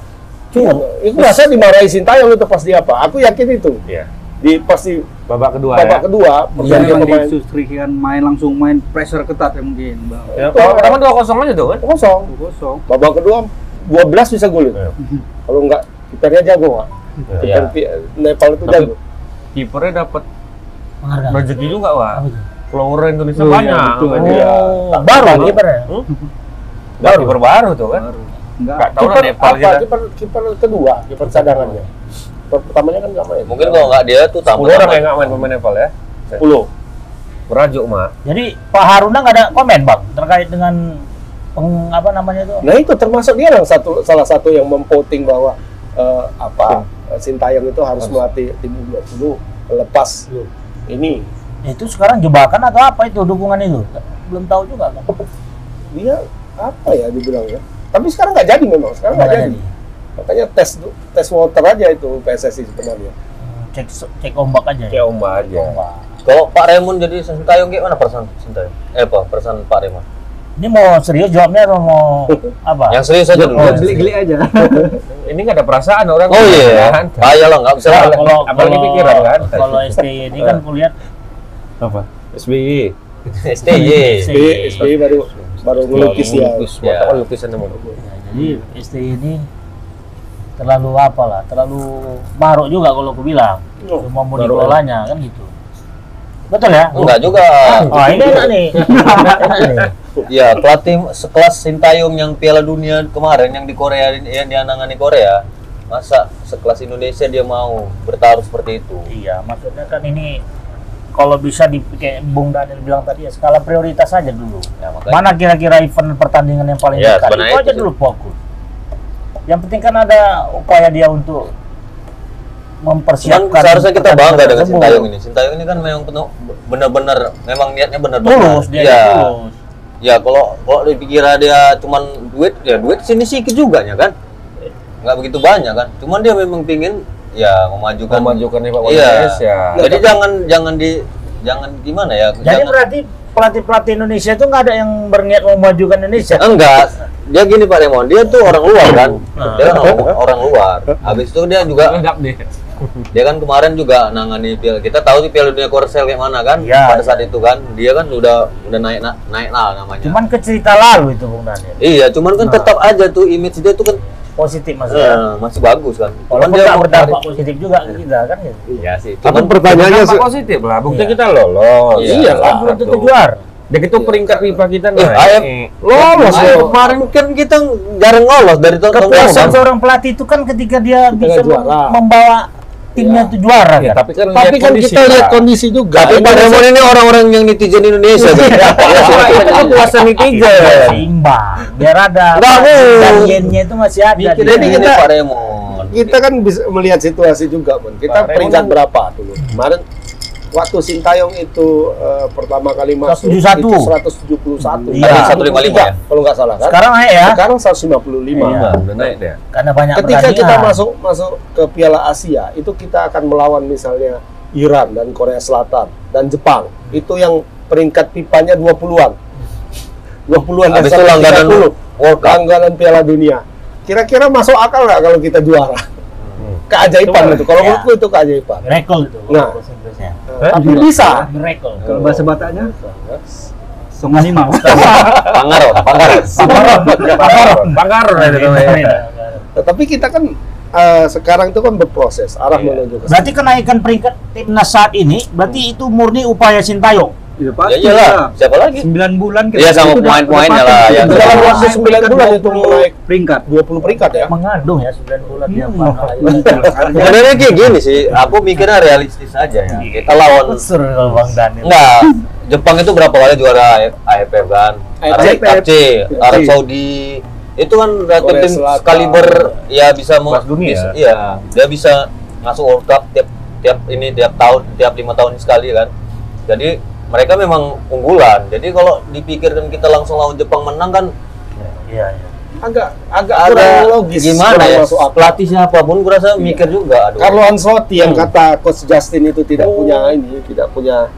S4: Cuma, itu rasa dimarahi Sintayong itu pasti apa? Aku yakin itu.
S3: Iya.
S4: Di pasti
S3: Babak kedua
S4: babak
S3: ya.
S4: kedua
S5: Iya, memang
S4: pemain
S5: diinstruksikan main langsung main pressure ketat ya mungkin, Bang.
S3: Ya, babak pertama 2-0 aja tuh kan.
S4: kosong.
S5: Kosong.
S4: Babak kedua 12 bisa gol itu.
S3: Iya.
S4: Kalau enggak kipernya jago nggak?
S2: Iya.
S4: Kiper Pi- Nepal itu
S3: Tapi-
S4: jago.
S3: Kipernya dapat rezeki juga,
S1: itu?
S3: Follower Indonesia
S5: Oh, iya,
S3: banyak.
S5: betul.
S3: makanya.
S4: Iya.
S1: Oh, baru kipernya.
S3: Hmm? Baru kiper baru tuh kan.
S5: Baru. Enggak.
S3: Enggak tahu lah Nepal
S4: apa?
S3: kita.
S4: Kiper kiper kedua, kiper cadangannya. Kiper pertamanya kan nggak main.
S2: Mungkin kalau nggak dia tuh
S3: 10
S2: tambah
S3: orang yang nggak main pemain Nepal ya.
S4: 10.
S3: Berajuk, Mak.
S1: Jadi Pak Haruna nggak ada komen, Bang, terkait dengan peng, apa namanya itu?
S4: Nah itu termasuk dia yang satu salah satu yang memvoting bahwa eh, apa eh, Sintayong itu harus melatih tim U20 lepas ini
S1: Itu sekarang jebakan atau apa itu dukungan itu? Belum tahu juga kan.
S4: dia apa ya dibilangnya tapi sekarang nggak jadi memang sekarang nggak jadi
S1: jadi.
S4: makanya tes tes water aja itu PSSI sebenarnya
S1: Hmm, Cek cek ombak aja.
S3: Kayak ombak aja.
S1: Ombak.
S2: Kalau Pak Raymond jadi Sintayong gimana perasaan Sintayong? Eh apa perasaan Pak Raymond?
S1: Ini mau serius jawabnya atau mau apa?
S2: Yang serius aja dulu.
S1: Oh,
S5: Geli-geli aja.
S3: Ini nggak ada perasaan orang.
S2: Oh iya.
S3: Kan?
S2: Bahaya lah nggak bisa.
S1: Kalau kalau
S3: Apalagi
S1: kalau-
S3: pikiran, kan?
S1: Kalau STY ini kan kulihat
S3: Apa? SBY.
S2: STY.
S4: SBY SBY baru baru ngelukis ya
S3: Lukis,
S2: Ya.
S3: ya. lukisan
S1: ya, jadi STY ini terlalu apa lah, terlalu maruk juga kalau aku bilang.
S4: Oh,
S1: Cuma mau dikelolanya kan gitu. Betul ya?
S2: Enggak juga.
S1: Oh ini enak nih. enak nih.
S2: Ya, pelatih sekelas Sintayong yang Piala Dunia kemarin yang di Korea yang dianangani Korea, masa sekelas Indonesia dia mau bertaruh seperti itu?
S1: Iya, maksudnya kan ini kalau bisa di kayak Bung Daniel bilang tadi ya skala prioritas aja dulu.
S2: Ya, makanya
S1: Mana kira-kira event pertandingan yang paling
S2: Ya,
S1: dekat? Itu aja
S2: itu
S1: dulu fokus. Yang penting kan ada upaya dia untuk
S2: Cuman
S1: mempersiapkan.
S2: seharusnya kita bangga dengan
S1: tersebut.
S2: Sintayong ini. Sintayong ini kan memang penuh benar-benar memang niatnya benar-benar.
S1: Tulus dia
S2: ya.
S1: tulus.
S2: Ya kalau kalau dipikira dia cuman duit, ya duit sini sedikit juga ya kan? Nggak begitu banyak kan? Cuman dia memang pingin ya memajukan
S3: Memajukan sepak bola
S2: Iya.
S3: Indonesia.
S2: Jadi jangan jangan di jangan gimana ya?
S1: Jadi
S2: jangan,
S1: berarti pelatih-pelatih Indonesia itu nggak ada yang berniat mau memajukan Indonesia.
S2: enggak. Dia gini Pak Raymond, dia tuh orang luar kan?
S1: Nah.
S2: Dia kan orang, orang luar. Habis itu dia juga. dia kan kemarin juga nangani piala kita tahu sih piala dunia Korsel kayak mana kan
S1: Iya,
S2: pada saat itu kan dia kan udah udah naik na- naik lah namanya
S1: Cuman ke cerita lalu itu Bung Daniel.
S2: iya cuman kan
S1: Nah.
S2: tetap aja tuh image dia tuh kan
S1: Positif maksudnya.
S2: eh, masih bagus kan
S1: Walaupun
S2: dia
S1: berdampak
S2: tarik-
S1: positif juga ke kita kan gitu.
S2: iya sih
S4: Cuman
S2: cuman
S4: pertanyaannya
S3: positif lah. Bukti
S1: Iya.
S3: kita lolos.
S2: Iya,
S1: Iya,
S2: lah,
S1: kan belum tentu juara.
S3: Dan itu peringkat FIFA kita
S2: Eh,
S3: naik.
S2: ayam lolos ya kemarin kan kita jarang lolos dari tahun
S1: Kepuasan
S2: kan
S1: seorang pelatih itu kan ketika dia bisa
S4: juara.
S1: membawa timnya itu juara
S3: Ya,
S1: kan.
S3: tapi kan
S4: tapi kan
S3: kondisi,
S4: kita lihat kondisi juga
S2: tapi Pak Raymond ini orang-orang yang netizen Indonesia gitu.
S3: Wah, itu kepuasan netizen.
S1: Seimbang. Biar ada yen-nya itu masih ada.
S2: Jadi
S4: kita-
S2: Pak Raymond
S4: kita kan bisa melihat situasi juga pun kita peringkat
S3: Raymond-
S4: berapa dulu kemarin waktu Sintayong itu eh, pertama kali masuk
S1: 171.
S4: itu 171.
S1: Iya.
S4: Ada
S2: 155 ya?
S4: Kalau nggak salah kan?
S1: Sekarang naik ya.
S4: Sekarang 155.
S1: Iya.
S3: Nah, udah naik dia.
S1: Karena banyak
S4: Ketika kita
S1: pertandingan.
S4: masuk masuk ke Piala Asia, itu kita akan melawan misalnya Iran dan Korea Selatan dan Jepang. Itu yang peringkat pipanya 20-an. 20-an dan
S2: Habis itu langganan
S4: 30.
S2: World Cup.
S4: langganan Piala Dunia. Kira-kira masuk akal nggak kalau kita juara? Keajaiban itu. Kalau
S1: Ya.
S4: menurutku itu keajaiban.
S1: miracle itu.
S4: Nah. Nah, tapi bisa.
S1: Miracle.
S5: Kalau bahasa Bataknya Songanima.
S2: Pangaro, Pangaro.
S3: Banggaron, Banggaron itu namanya.
S4: Tetapi kita kan eh, sekarang itu kan berproses arah
S3: Iya.
S4: menuju ke sana.
S1: Berarti kenaikan peringkat timnas saat ini berarti itu murni upaya Sintayong.
S5: Iya
S2: Ya
S5: pasti
S2: iyalah,
S5: lah.
S2: siapa lagi?
S5: 9 bulan
S2: Iya, sama pemain-pemainnya lah,
S5: Udah
S4: dalam waktu 9
S5: peringkat
S4: bulan itu
S5: 20
S4: naik
S5: peringkat.
S4: 20 peringkat ya.
S1: Mengandung ya 9 bulan dia
S5: Hmm.
S1: Pak.
S2: Sebenarnya kayak gini sih, aku mikirnya realistis aja ya. Kita lawan
S1: Besar kalau Bang Daniel.
S2: enggak Jepang itu berapa kali juara AFF kan? AFC, Arab Saudi. Itu kan
S4: Korea
S2: tim kaliber ya bisa mau
S3: dunia.
S2: bisa- Iya, dia bisa masuk World Cup tiap tiap ini tiap tahun, tiap lima tahun sekali kan. Jadi mereka memang unggulan. Jadi kalau dipikirkan kita langsung lawan Jepang menang kan
S1: Iya, iya.
S4: Agak agak
S2: ada
S4: kurang logis.
S2: gimana ya?
S4: masuk akal.
S2: Pelatih siapa pun gue rasa mikir juga. Aduh.
S4: Carlo Ancelotti yang
S2: Hmm.
S4: kata coach Justin itu tidak
S2: Oh.
S4: punya ini, tidak punya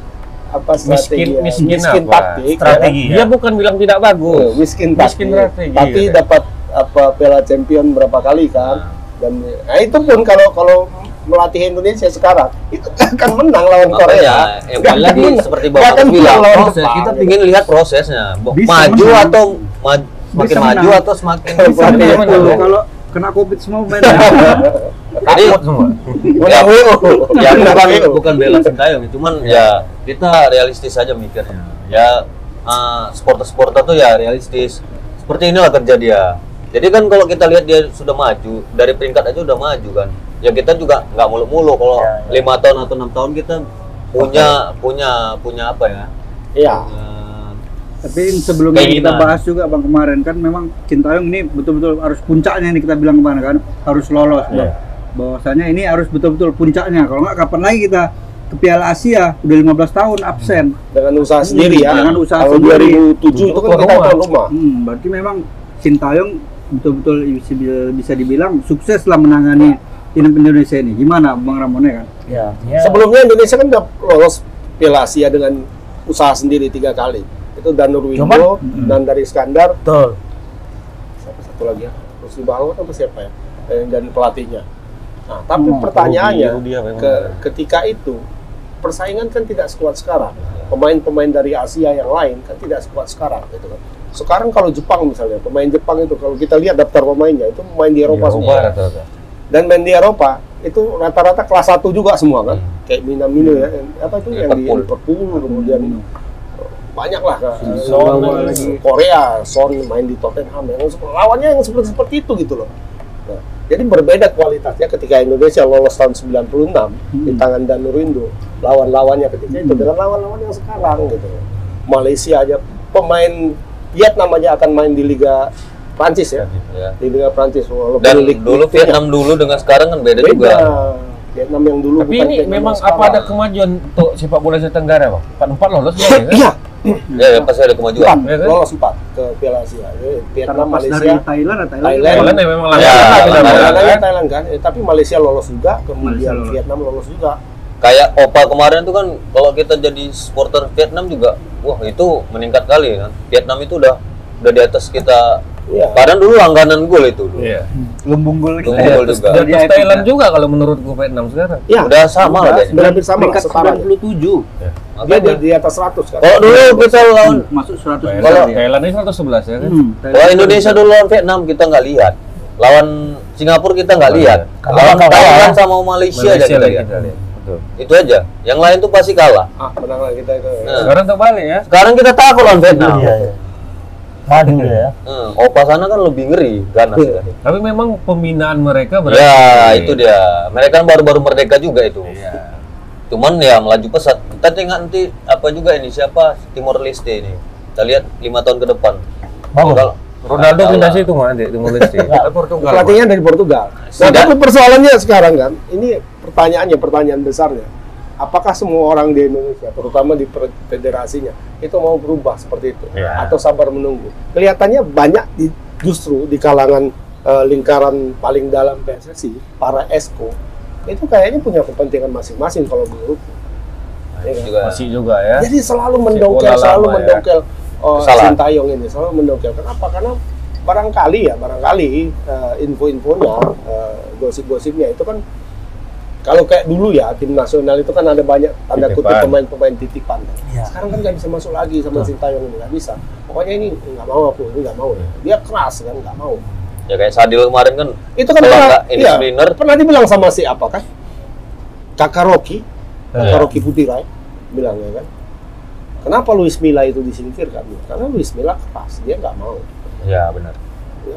S4: apa strategi,
S3: Miskin-
S4: ya,
S3: miskin apa?
S4: taktik,
S1: Strategi.
S4: ya.
S3: Dia bukan bilang tidak bagus.
S4: miskin
S3: Miskin
S4: taktik.
S3: strategi,
S4: Tapi
S3: ya.
S4: dapat apa Piala Champion berapa kali kan? Dan nah itu pun kalau kalau melatih Indonesia sekarang itu akan menang lawan Korea.
S2: Makanya, yang
S4: Nggak
S2: kembali lagi
S4: akan menang.
S2: seperti Bapak
S4: akan
S2: bilang,
S4: lawan
S2: proses. Kita
S4: gitu.
S2: ingin lihat prosesnya.
S5: Bisa
S2: maju
S5: menang.
S2: atau ma- semakin
S5: Bisa
S2: maju
S5: menang.
S2: atau semakin
S4: Bisa
S5: Bisa
S4: menang.
S5: menang. Kalau kena covid semua main.
S2: Jadi
S3: semua.
S4: Menang
S2: ya
S4: Menang
S2: bukan bukan bela Sintayong, cuman ya kita realistis aja mikirnya. Ya uh, supporter-supporter tuh ya realistis. Seperti inilah kerja dia. Jadi kan kalau kita lihat dia sudah maju dari peringkat aja udah maju kan. Ya kita juga nggak muluk-muluk kalau
S1: Ya, ya.
S2: lima tahun atau enam tahun kita punya punya punya apa ya?
S4: Iya.
S5: Tapi sebelumnya kita bahas juga bang kemarin kan memang Sintayong ini betul-betul harus puncaknya nih kita bilang kemarin kan harus lolos bang. Bahwasanya ini harus betul-betul puncaknya. Kalau nggak kapan lagi kita ke Piala Asia udah 15 tahun absen.
S4: Dengan usaha sendiri ya.
S5: dengan usaha
S4: Kalau
S5: sendiri.
S4: 2007 itu kan kita
S3: rumah.
S4: tuan rumah.
S5: Hmm, berarti memang Sintayong betul-betul bisa, bisa dibilang sukses lah menangani tim Indonesia ini. Gimana Bang Ramon ya kan?
S1: Ya, artinya
S4: Sebelumnya Indonesia kan udah lolos Piala Asia dengan usaha sendiri tiga kali. Itu Danur Windo
S1: Cuman-
S4: dan dari Skandar
S1: betul.
S4: siapa satu lagi ya? Rusli Balwat apa siapa ya? Yang jadi pelatihnya. Nah, tapi
S5: Oh,
S4: pertanyaannya
S3: apa yang
S4: ke, ketika itu persaingan kan tidak sekuat sekarang. Pemain-pemain dari Asia yang lain kan tidak sekuat sekarang gitu kan. Sekarang kalau Jepang misalnya, pemain Jepang itu kalau kita lihat daftar pemainnya itu main di Eropa
S3: Eropa
S4: semua.
S3: rata-rata.
S4: Dan main di Eropa itu rata-rata kelas 1 juga semua kan.
S2: Hmm.
S4: Kayak Minamino ya, yang- apa itu yang di
S2: Liverpool.
S4: Liverpool kemudian banyak lah kan.
S5: Son.
S4: Korea, Son main di Tottenham yang lawannya yang seperti seperti itu gitu loh. Nah, jadi berbeda kualitasnya ketika Indonesia lolos tahun 96 di tangan Danurindo lawan-lawannya ketika itu dengan lawan-lawan yang sekarang gitu. Malaysia aja pemain Vietnam aja akan main di Liga Prancis ya.
S2: ya.
S4: Di Liga Prancis walaupun
S2: Dan
S4: lig-
S2: dulu Vietnam dulu dengan sekarang kan beda,
S4: beda.
S2: juga.
S4: Vietnam yang dulu
S3: Tapi
S4: bukan
S3: ini
S4: Vietnam
S3: memang apa ada kemajuan untuk sepak bola Asia Tenggara, Bang? Empat empat lolos ya?
S4: Iya,
S2: Ya, ya pasti ada kemajuan.
S4: empat,
S3: Ya kan?
S4: lolos empat ke Piala Asia. Jadi Vietnam,
S5: Terlepas dari
S4: Malaysia,
S5: Thailand, atau Thailand.
S4: Thailand.
S3: Thailand ya memang
S2: Ya,
S3: langsung
S2: Thailand.
S4: Thailand,
S3: kan?
S4: Thailand kan, Eh, tapi Malaysia lolos juga, kemudian
S5: Malaysia lolos.
S4: Vietnam lolos juga.
S2: Kayak Opa kemarin tuh kan kalau kita jadi supporter Vietnam juga, wah itu meningkat kali kan. Vietnam itu udah udah di atas kita.
S4: Iya.
S2: Kadang dulu langganan gol itu. dulu.
S3: Iya.
S5: Lumbung gol
S2: Lumbung
S5: kita.
S2: gol juga.
S3: atas
S5: epic
S3: Thailand
S5: ya.
S3: juga kalau menurutku Vietnam sekarang.
S4: Iya,
S2: Udah sama lah.
S4: Udah hampir sama setara.
S5: 97.
S4: Dia
S2: Makanya.
S4: di, di atas 100 kan.
S2: Kalau dulu kita lawan
S5: Masuk 100
S3: Thailand,
S2: Kalau-
S3: Thailand ini 111 ya kan?
S5: Hmm,
S2: kalau Indonesia dulu lawan Vietnam kita nggak lihat. Lawan Singapura kita nggak
S3: Oh,
S2: lihat.
S1: iya.
S2: Lawan
S1: Kalah,
S2: Thailand sama Malaysia, aja kita lihat.
S3: kita lihat. Betul.
S2: Itu aja. Yang lain tuh pasti kalah.
S4: Ah, menang lah kita itu.
S2: Nah.
S3: Sekarang terbalik ya.
S2: Sekarang kita takut lawan Vietnam.
S1: Iya, iya. Dia ya.
S2: Hmm, Opa sana kan lebih ngeri ganas ya.
S3: Tapi memang pembinaan mereka berarti.
S2: Ya, itu dia. Mereka kan baru-baru merdeka juga itu.
S3: Iya.
S2: Cuman ya melaju pesat. Kita tengok nanti apa juga ini siapa Timor Leste ini. Kita lihat lima tahun ke depan.
S1: Bagus.
S2: Kalau-
S3: Ronaldo pindah situ nanti Timor Leste. Portugal.
S4: Pelatihnya dari Portugal. Nah, tapi persoalannya sekarang kan, ini pertanyaannya, pertanyaan besarnya. Apakah semua orang di Indonesia, terutama di federasinya, itu mau berubah seperti itu,
S3: Ya.
S4: atau sabar menunggu? Kelihatannya banyak di, justru di kalangan eh, lingkaran paling dalam PSSI, para esko, itu kayaknya punya kepentingan masing-masing kalau menurutku.
S2: Nah,
S4: Ya kan?
S2: juga
S3: Masih juga ya.
S4: Jadi selalu mendongkel, selalu
S3: lama ya.
S4: mendongkel oh,
S2: Kesalahan.
S4: Sintayong ini, selalu mendongkel. Kenapa? Karena barangkali ya, barangkali eh, info-infonya, eh, gosip-gosipnya itu kan kalau kayak dulu ya tim nasional itu kan ada banyak tanda kutip pemain-pemain titipan.
S1: Iya.
S4: Sekarang kan nggak bisa masuk lagi sama Sintayong ini nggak bisa. Pokoknya ini nggak mau aku, ini nggak mau. Dia keras kan nggak mau.
S2: ya kayak Sadil kemarin kan
S4: Itu kan pernah,
S2: ini
S4: iya,
S2: screener.
S4: pernah dibilang sama si apa kan? Kakak Rocky, kakak
S2: Iya.
S4: Rocky Putirai bilang ya kan. Kenapa Luis Milla itu disingkirkan? Karena Luis Milla keras, dia nggak mau.
S2: ya benar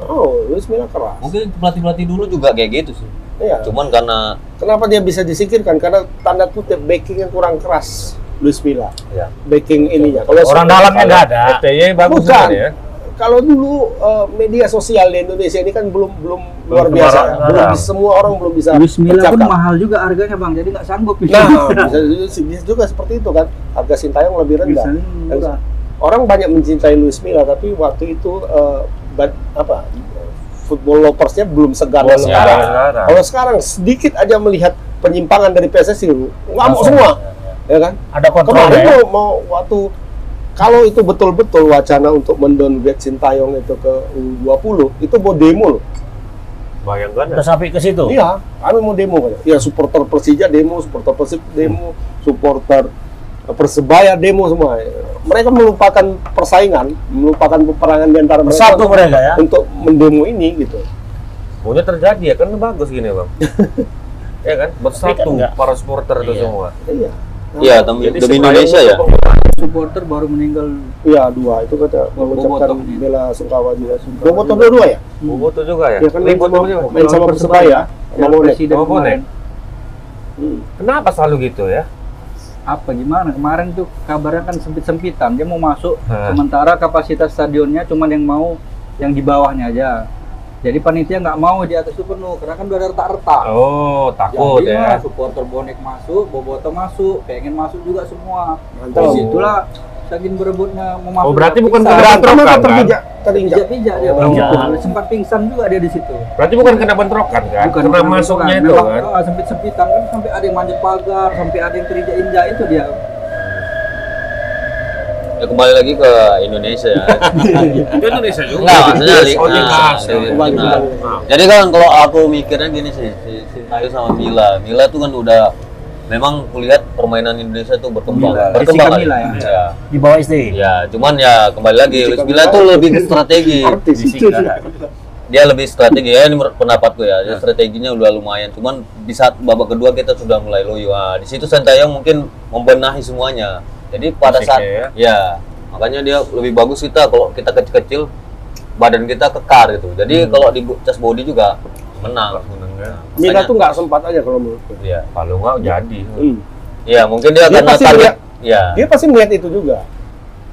S4: Oh, Luis Milla keras.
S2: mungkin pelatih pelatih dulu juga kayak gitu sih
S4: Iya.
S2: cuman karena
S4: Kenapa dia bisa disingkirkan? Karena tanda kutip backingnya kurang keras. Luis Milla,
S2: ya
S4: backing ininya. Kalau
S1: Orang dalamnya nggak ada.
S3: FTY bagus
S4: Bukan.
S3: ya.
S4: Kalau dulu eh, media sosial di Indonesia ini kan belum belum luar biasa.
S3: kemarin.
S4: Belum bisa- semua orang belum bisa
S5: Luis Milla pun mahal juga harganya bang, jadi nggak sanggup.
S4: Nah, bisa, bisa juga seperti itu kan. Harga Sintayong lebih rendah. Orang banyak mencintai Luis Milla, tapi waktu itu bad- apa football loversnya belum segar
S3: Belum
S4: sekarang.
S3: sekarang.
S4: Kalau sekarang sedikit aja melihat penyimpangan dari PSSI, ngamuk semua, ya kan?
S1: Ada kontrol
S4: Kemarin
S1: ya.
S4: mau, mau waktu kalau itu betul-betul wacana untuk mendowngrade Sintayong itu ke U20, itu mau demo loh.
S3: Bayangkan ya.
S1: Sampai ke situ.
S4: Iya, kami mau demo kan. Iya, supporter Persija demo, supporter Persib demo, supporter Persebaya demo semua. Mereka melupakan persaingan, melupakan peperangan di antara mereka
S1: Bersatu mereka ya.
S4: untuk mendemo ini gitu.
S3: Maunya terjadi ya kan bagus gini bang. ya kan bersatu
S1: enggak.
S3: para supporter itu
S1: Iya.
S3: semua.
S4: Iya.
S2: iya demi,
S3: Jadi
S2: demi
S3: si
S2: Indonesia ya
S5: Supporter baru meninggal
S4: Iya, dua itu kata mengucapkan bela sungkawa juga. Bobotoh dua-dua ya?
S3: Boboto juga ya.
S4: Iya kan main
S3: Ribut
S4: sama, main sama Persebaya, sama Bonek.
S5: presiden kemarin.
S4: Hmm.
S3: Kenapa selalu gitu ya?
S5: Apa gimana? Kemarin tuh kabarnya kan sempit-sempitan. Dia mau masuk,
S3: Hah.
S5: sementara kapasitas stadionnya cuma yang mau yang di bawahnya aja. Jadi panitia nggak mau di atas itu penuh, karena kan udah ada retak-retak.
S3: Oh takut
S5: Jadi
S3: ya.
S5: supporter bonek masuk, boboto masuk, pengen masuk juga semua.
S4: Mantap.
S5: Di situlah saking berebutnya mau masuk.
S3: Oh, berarti bukan
S4: Berantem
S3: bentrokan, kan?
S4: terpijak? Terinjak.
S5: Dia
S3: Oh.
S5: bang.
S1: Pijak.
S5: Sempat pingsan juga dia di situ.
S3: Berarti bukan kena bentrokan kan?
S5: Bukan
S3: Kena masuknya itu kan?
S5: ah, sempit-sempitan kan sampai ada yang manjat pagar, sampai ada yang terinjak-injak itu dia.
S2: ya kembali lagi ke Indonesia ya
S3: Itu Indonesia juga.
S2: Maksudnya
S3: Oh,
S2: nah,
S3: timnas.
S2: dari
S4: Kembali,
S2: timnas.
S4: kembali.
S2: Jadi kan kalau aku mikirnya gini sih, si Sintayong sama Mila. Mila tuh kan udah memang kulihat permainan Indonesia tuh berkembang.
S5: Mila.
S2: Berkembang kali.
S5: Ya?
S2: ya.
S1: Di bawah SD.
S2: Ya, cuman ya kembali lagi Luis Mila. tuh lebih ke strategi.
S4: Itu.
S2: Dia lebih strategi ya ini menurut pendapatku ya. Dia strateginya udah lumayan. Cuman di saat babak kedua kita sudah mulai loyo. Nah, di situ Sintayong mungkin membenahi semuanya. Jadi pada saat ya. makanya dia lebih bagus kita kalau kita kecil-kecil badan kita kekar gitu. Jadi kalau di chest body juga menang.
S3: Kan?
S4: Mila
S2: Makanya-
S4: tuh nggak sempat aja kalau menurutku.
S2: Iya.
S3: Kalau nggak jadi.
S4: Hmm.
S2: Iya, mungkin dia,
S4: Dia
S2: karena
S4: pasti
S2: target. Iya.
S4: Dia pasti melihat itu juga.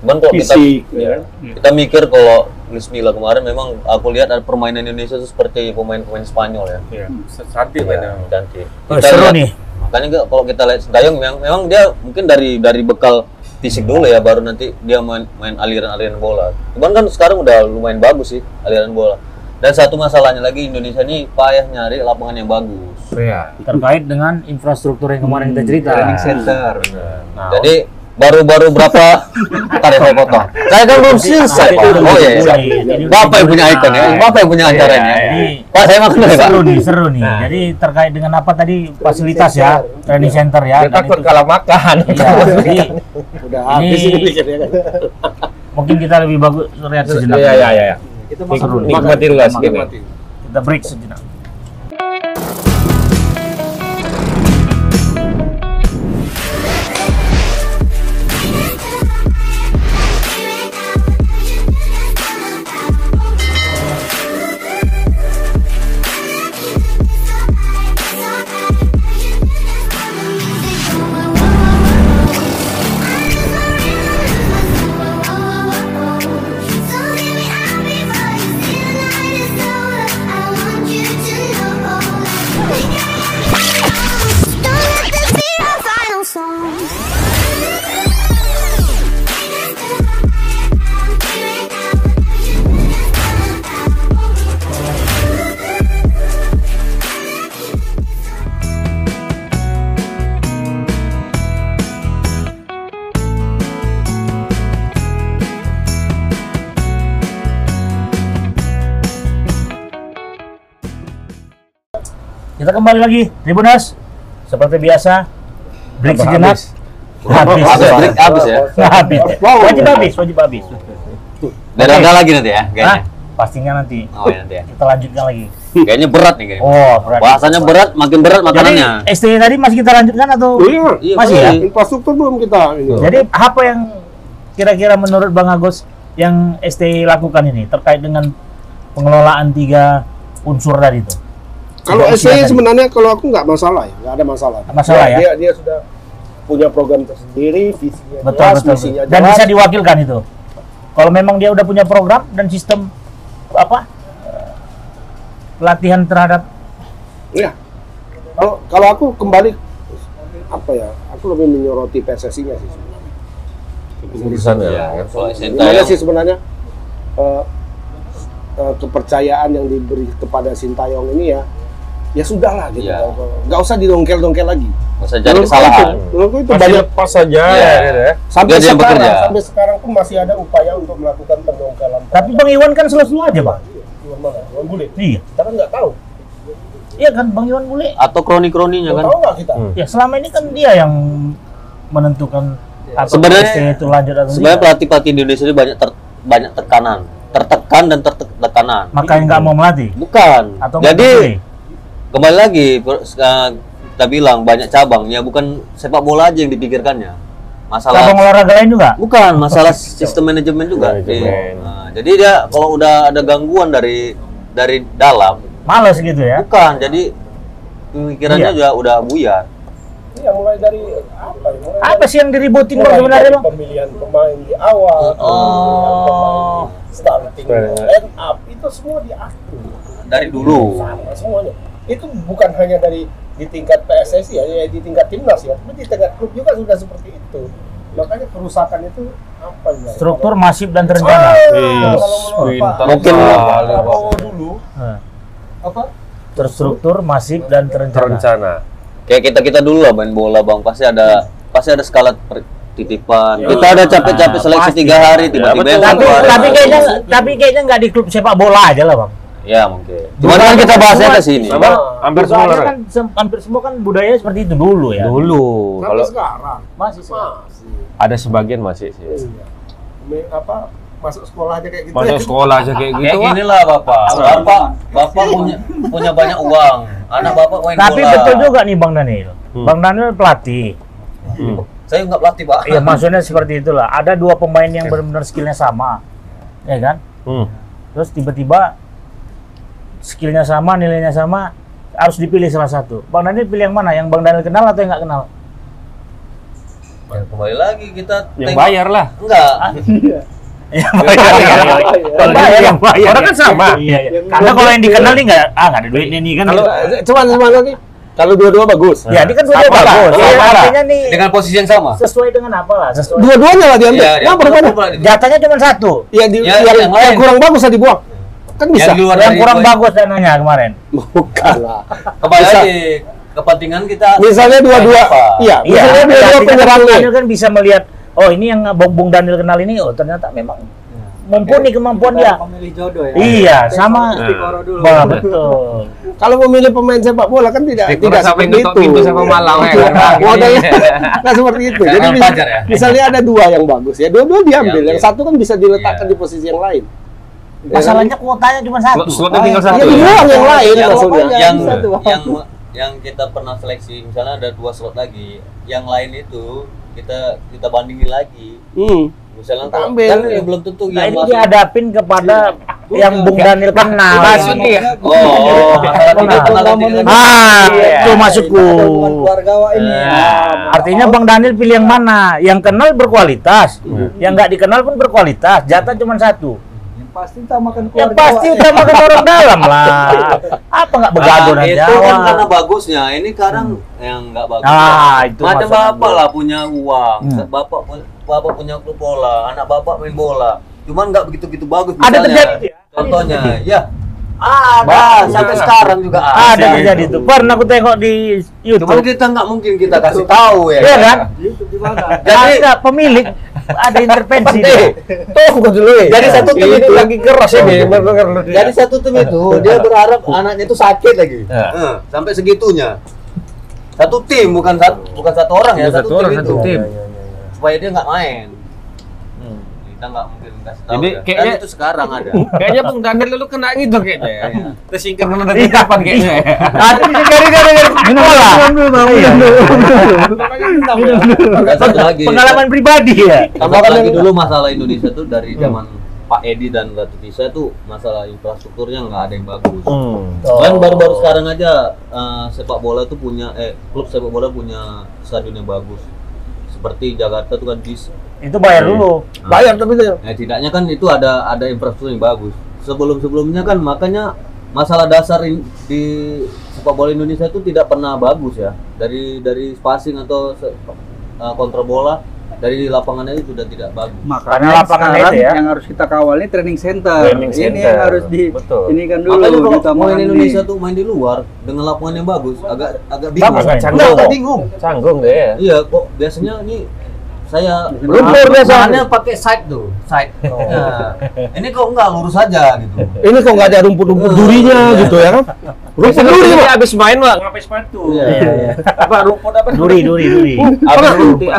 S2: Cuman kalau kita
S4: Fisik,
S2: ya,
S4: ya kan?
S2: kita mikir kalau Luis Milla kemarin memang aku lihat ada permainan Indonesia itu seperti pemain-pemain Spanyol ya.
S3: Iya. Cantik
S2: Iya,
S3: mainnya.
S2: cantik.
S1: Oh,
S2: Kita
S1: seru
S2: lihat-
S1: nih.
S2: Makanya ke- kalau kita lihat Sintayong memang, memang dia mungkin dari dari bekal fisik dulu ya baru nanti dia main main aliran-aliran bola. Cuman kan sekarang udah lumayan bagus sih aliran bola. Dan satu masalahnya lagi Indonesia ini payah nyari lapangan yang bagus.
S3: Iya.
S1: Terkait dengan infrastruktur yang kemarin kita cerita.
S5: Training center.
S1: Nah,
S2: Jadi baru-baru berapa ya saya potong. Saya kan belum selesai, Pak. Oh iya. iya. Bapak yang punya ikon ya. Bapak yang punya acaranya.
S1: Jadi
S2: Pak, saya makan Pak.
S1: seru nih, seru nih.
S3: Nah.
S1: Jadi terkait dengan apa tadi fasilitas ya, training center ya. Dan
S3: takut kalah makan.
S1: Iya, jadi
S4: Udah habis
S1: Ini-
S4: kan.
S1: mungkin kita lebih bagus lihat sejenak.
S3: Iya, iya, iya.
S5: Itu
S3: Nik-
S1: Seru nih.
S3: Nikmati dulu lah segini.
S4: Mati.
S1: Kita break sejenak. Kita kembali lagi, Tribuners. Seperti biasa, break
S3: Apa
S1: sejenak.
S3: habis?
S1: Habis.
S2: Habis break habis ya.
S1: Habis. Wajib habis, wajib habis.
S2: Dan ada lagi nanti ya,
S1: Hah?
S2: kayaknya.
S1: Pastinya nanti.
S2: Oh ya nanti ya.
S1: Kita lanjutkan lagi.
S2: Kayaknya berat nih kayaknya.
S1: Oh, berat.
S2: Bahasanya berat, makin berat
S1: Jadi
S2: makanannya.
S1: ST tadi masih kita lanjutkan atau?
S4: Iya,
S2: Iya,
S1: masih ya?
S4: infrastruktur belum kita ini.
S1: Jadi apa yang kira-kira menurut Bang Agus yang ST lakukan ini terkait dengan pengelolaan tiga unsur tadi itu?
S4: Kalau SCI
S1: tadi.
S4: sebenarnya kalau aku nggak masalah ya, nggak ada masalah.
S1: Masalah
S4: dia,
S1: ya?
S4: Dia, dia sudah punya program tersendiri, visinya
S1: betul
S4: jelas,
S1: betul,
S4: misinya
S1: dan
S4: jelas.
S1: bisa diwakilkan itu. Kalau memang dia udah punya program dan sistem apa pelatihan terhadap
S4: Iya. Kalau kalau aku kembali apa ya? Aku lebih menyoroti PSSI-nya sih sebenarnya.
S3: Ya.
S4: Gimana
S2: Sintayong
S4: sih sebenarnya eh, eh, kepercayaan yang diberi kepada Sintayong ini ya ya sudahlah gitu.
S2: Iya.
S4: Nggak usah didongkel-dongkel lagi.
S2: masa jadi kesalahan.
S4: itu- itu
S3: Masih
S4: banyak
S3: lepas saja
S2: Iya.
S3: ya, gitu ya.
S4: sampai
S2: Dia
S4: sekarang
S2: bekerja.
S4: sampai sekarang pun masih ada upaya untuk melakukan pendongkelan.
S1: tapi Bang Iwan kan selalu aja bang
S4: Iwan mana? Iwan Bule.
S1: iya
S4: Kita kan nggak tahu.
S1: iya kan Bang Iwan Bule
S2: Atau kroni-kroninya kan.
S4: tahu nggak kita?
S3: Hmm.
S1: ya selama ini kan dia yang menentukan apa
S2: Sebenarnya-
S1: itu lanjut atau
S2: Sebenarnya
S1: tidak
S2: pelatih-pelatih Indonesia ini banyak ter- banyak tekanan, tertekan dan tertekanan.
S1: makanya nggak mau melatih
S2: Bukan.
S1: atau
S2: Jadi kembali lagi eh, kita bilang banyak cabang ya bukan sepak bola aja yang dipikirkannya. Masalah
S1: cabang olahraga lain juga
S2: bukan masalah sistem manajemen juga.
S3: Manajemen.
S2: Iya. Nah, jadi dia kalau udah ada gangguan dari dari dalam
S1: males gitu ya
S2: bukan jadi pemikirannya
S1: Iya.
S2: juga udah buyar.
S4: Iya mulai dari apa ya? Mulai
S1: apa sih yang diributin bang sebenarnya
S4: dari
S1: bang
S4: pemilihan pemain di awal,
S1: Oh.
S4: pemilihan pemain di starting,
S3: Starting.
S4: line up itu semua diatur.
S2: Dari dulu.
S4: Sama semuanya. Itu bukan hanya dari di tingkat PSSI ya, ya di tingkat timnas ya, tapi di tingkat klub juga sudah seperti itu. Makanya kerusakan itu apa ya?
S1: struktur masif dan terencana
S4: Ah,
S3: Iya,
S4: kalau menurut
S2: Mungkin-
S4: Prabowo dulu
S1: Nah,
S4: apa?
S1: terstruktur masif dan terencana
S3: Terencana.
S2: Kayak kita kita dulu lah main bola bang pasti ada pasti ada skala per- titipan.
S4: Iya.
S2: Kita ada capek-capek seleksi tiga hari tiba-tiba
S3: betul.
S2: yang
S1: tapi tapi kayaknya tapi kayaknya nggak di klub sepak bola aja lah bang
S2: ya mungkin. Cuman kan kita bahasnya ke sini.
S3: Sama hampir semua
S1: kan sem- hampir semua kan budaya seperti itu dulu ya
S3: Dulu
S4: Sampai
S3: kalau
S4: sekarang
S1: masih
S4: masih.
S3: ada sebagian masih sih.
S4: Iya. Me- apa masuk sekolah aja kayak gitu.
S3: Masuk
S4: ya.
S3: sekolah aja kayak gitu.
S2: Kayak
S3: Wak.
S2: gini lah bapak. Bapak bapak punya punya banyak uang. Anak bapak main
S1: tapi
S2: bola.
S1: betul juga nih bang Daniel
S3: Hmm.
S1: bang Daniel pelatih
S3: Hmm.
S2: Saya nggak pelatih pak.
S1: Iya maksudnya seperti itulah ada dua pemain yang benar-benar skillnya sama ya kan
S3: Hmm.
S1: terus tiba-tiba skillnya sama nilainya sama harus dipilih salah satu bang Daniel pilih yang mana yang bang Daniel kenal atau yang nggak kenal
S2: Ya, kembali lagi kita
S3: Yang
S2: tengok-
S3: bayar lah.
S2: Enggak.
S1: Iya, bayar. Kalau bayar, yang bayar. Orang kan sama. Iya, iya. Karena kalau yang dikenal nih nggak, ah nggak ada duitnya nih kan.
S4: Kalau cuman cuman lagi kalau dua-dua bagus.
S1: ya ini kan
S3: lah,
S1: bagus.
S3: sama
S1: Ya, artinya nih
S2: Dengan posisi yang sama.
S1: sesuai dengan apa lah? Sesuai.
S4: Dua-duanya lah diambil.
S2: Iya,
S4: Yang berapa?
S1: Jatahnya cuma satu.
S4: Ya, di,
S2: Ya,
S4: yang,
S2: yang
S4: yang,
S2: lain.
S4: kurang bagus lah dibuang. Kan bisa.
S2: Yang luar
S1: Yang kurang
S2: poin.
S1: bagus dananya kemarin.
S4: Bukan
S2: lagi kepentingan kita.
S4: Misalnya dua-dua, iya,
S1: Iya,
S4: misalnya dua-dua
S1: kan
S4: penyerang nih.
S1: Daniel kan bisa melihat, oh ini yang Bung Bung Daniel kenal ini, oh ternyata memang mumpuni kemampuan dia.
S5: Pemilih jodoh ya.
S1: Iya, sama. Wah, betul.
S4: Kalau memilih pemain sepak bola kan tidak
S3: Di
S4: tidak
S3: sampai
S4: seperti itu.
S3: pintu sama Malang ya kan.
S4: Modalnya nggak seperti itu. Jadi
S2: ya?
S4: misalnya ada dua yang bagus ya, dua-dua diambil.
S2: Diambil.
S4: Yang satu kan bisa diletakkan
S2: Iya.
S4: di posisi yang lain. Ya?
S1: Masalahnya kuotanya cuma satu.
S3: Slot- Slotnya tinggal satu.
S4: Ya
S3: ya?
S4: yang lain
S2: yang,
S4: maksudnya.
S2: yang, yang yang kita pernah seleksi misalnya ada dua slot lagi yang lain itu kita kita bandingin lagi
S4: Hmm.
S2: misalnya
S4: Ambil.
S2: kan ya belum tentu
S1: Nah,
S2: yang
S1: ini
S2: masuk
S1: dihadapin kepada yang Bung Daniel kenal.
S3: Maksud dia.
S2: oh, oh masalah tidak.
S1: Ah,
S5: Iya.
S1: itu maksudku.
S5: Keluarga Wak ini.
S1: Artinya Bang Daniel pilih yang mana? Yang kenal berkualitas, yang nggak dikenal pun berkualitas. Jatah cuma satu.
S5: Pasti utamakan
S1: Yang
S5: keluarga.
S1: pasti
S5: Wak.
S1: utamakan orang dalam lah. Apa nggak begaduh
S2: Nah,
S1: dan
S2: itu kan karena bagusnya ini kadang yang nggak bagus
S1: Ah, itu
S2: macam bapak lah punya uang
S1: Hmm.
S2: bapak bapak punya klub bola anak bapak main bola cuman nggak begitu begitu bagus
S1: Ada
S2: misalnya.
S1: terjadi ya?
S2: contohnya ya ada sampai sekarang juga
S1: Ada
S2: ada
S1: terjadi itu. Pernah aku tengok di
S2: cuman
S1: YouTube.
S2: kita nggak mungkin kita kasih tahu ya
S1: Iya kan?
S5: YouTube di mana?
S2: jadi
S1: Ada pemilik ada intervensi.
S3: Eh, tunggu dulu ya.
S2: Jadi satu tim
S3: ini
S2: itu-
S3: lagi keras ini. bener-bener lu dia.
S2: Jadi satu tim itu dia berharap anaknya itu sakit lagi.
S3: Ya.
S2: Eh, sampai segitunya. Satu tim bukan satu bukan satu orang ya,
S3: Bukan
S2: satu,
S3: satu orang,
S2: tim
S3: satu
S2: itu.
S3: tim.
S2: Supaya dia nggak main. Hmm, kita nggak mungkin kasih tahu.
S3: Jadi
S2: ya.
S3: kayaknya-
S2: itu sekarang ada.
S3: Kayaknya Bung Daniel dulu kena gitu kayaknya ya.
S2: Iya.
S3: Tersingkir dulu dari kapan kayaknya ya.
S1: Ada dari dari dari
S5: Minum dulu, minum dulu, minum
S2: lagi.
S1: pengalaman pribadi ya.
S2: Tambah lagi dulu masalah Indonesia tuh dari zaman Pak Edi dan Ratu Tisa tuh masalah infrastrukturnya nggak ada yang bagus.
S3: Hmm.
S2: Kan baru-baru sekarang aja eh, sepak bola tuh punya eh klub sepak bola punya stadion yang bagus. Seperti Jakarta tuh kan JIS.
S1: Itu bayar dulu.
S4: Bayar tapi itu.
S2: Nah, tidaknya kan itu ada ada infrastruktur yang bagus. Sebelum-sebelumnya kan makanya masalah dasar in- di sepak bola Indonesia itu tidak pernah bagus ya. Dari dari passing atau se- eh, kontrol bola dari lapangannya itu sudah tidak bagus.
S5: Makanya
S1: lapangan itu ya.
S5: yang harus kita kawal ini training center.
S3: Training
S5: Ini
S3: center.
S5: yang harus di
S3: Betul.
S5: ini kan dulu
S2: Makanya kalau
S5: kita
S2: main Indonesia tuh main di luar dengan lapangan yang bagus agak agak bingung. Agak bingung.
S3: Canggung deh ya.
S2: Iya, kok biasanya ini saya
S5: Lumpur
S2: biasanya pakai side tuh, side. Nah, ini kok enggak lurus aja gitu.
S4: Ini kok nggak ada rumput-rumput durinya gitu ya kan? Rumput duri
S3: Ini
S4: Pak.
S3: abis main lah ngapain sepatu.
S2: Iya.
S3: Apa rumput apa?
S1: Duri, duri, duri.
S3: Rumput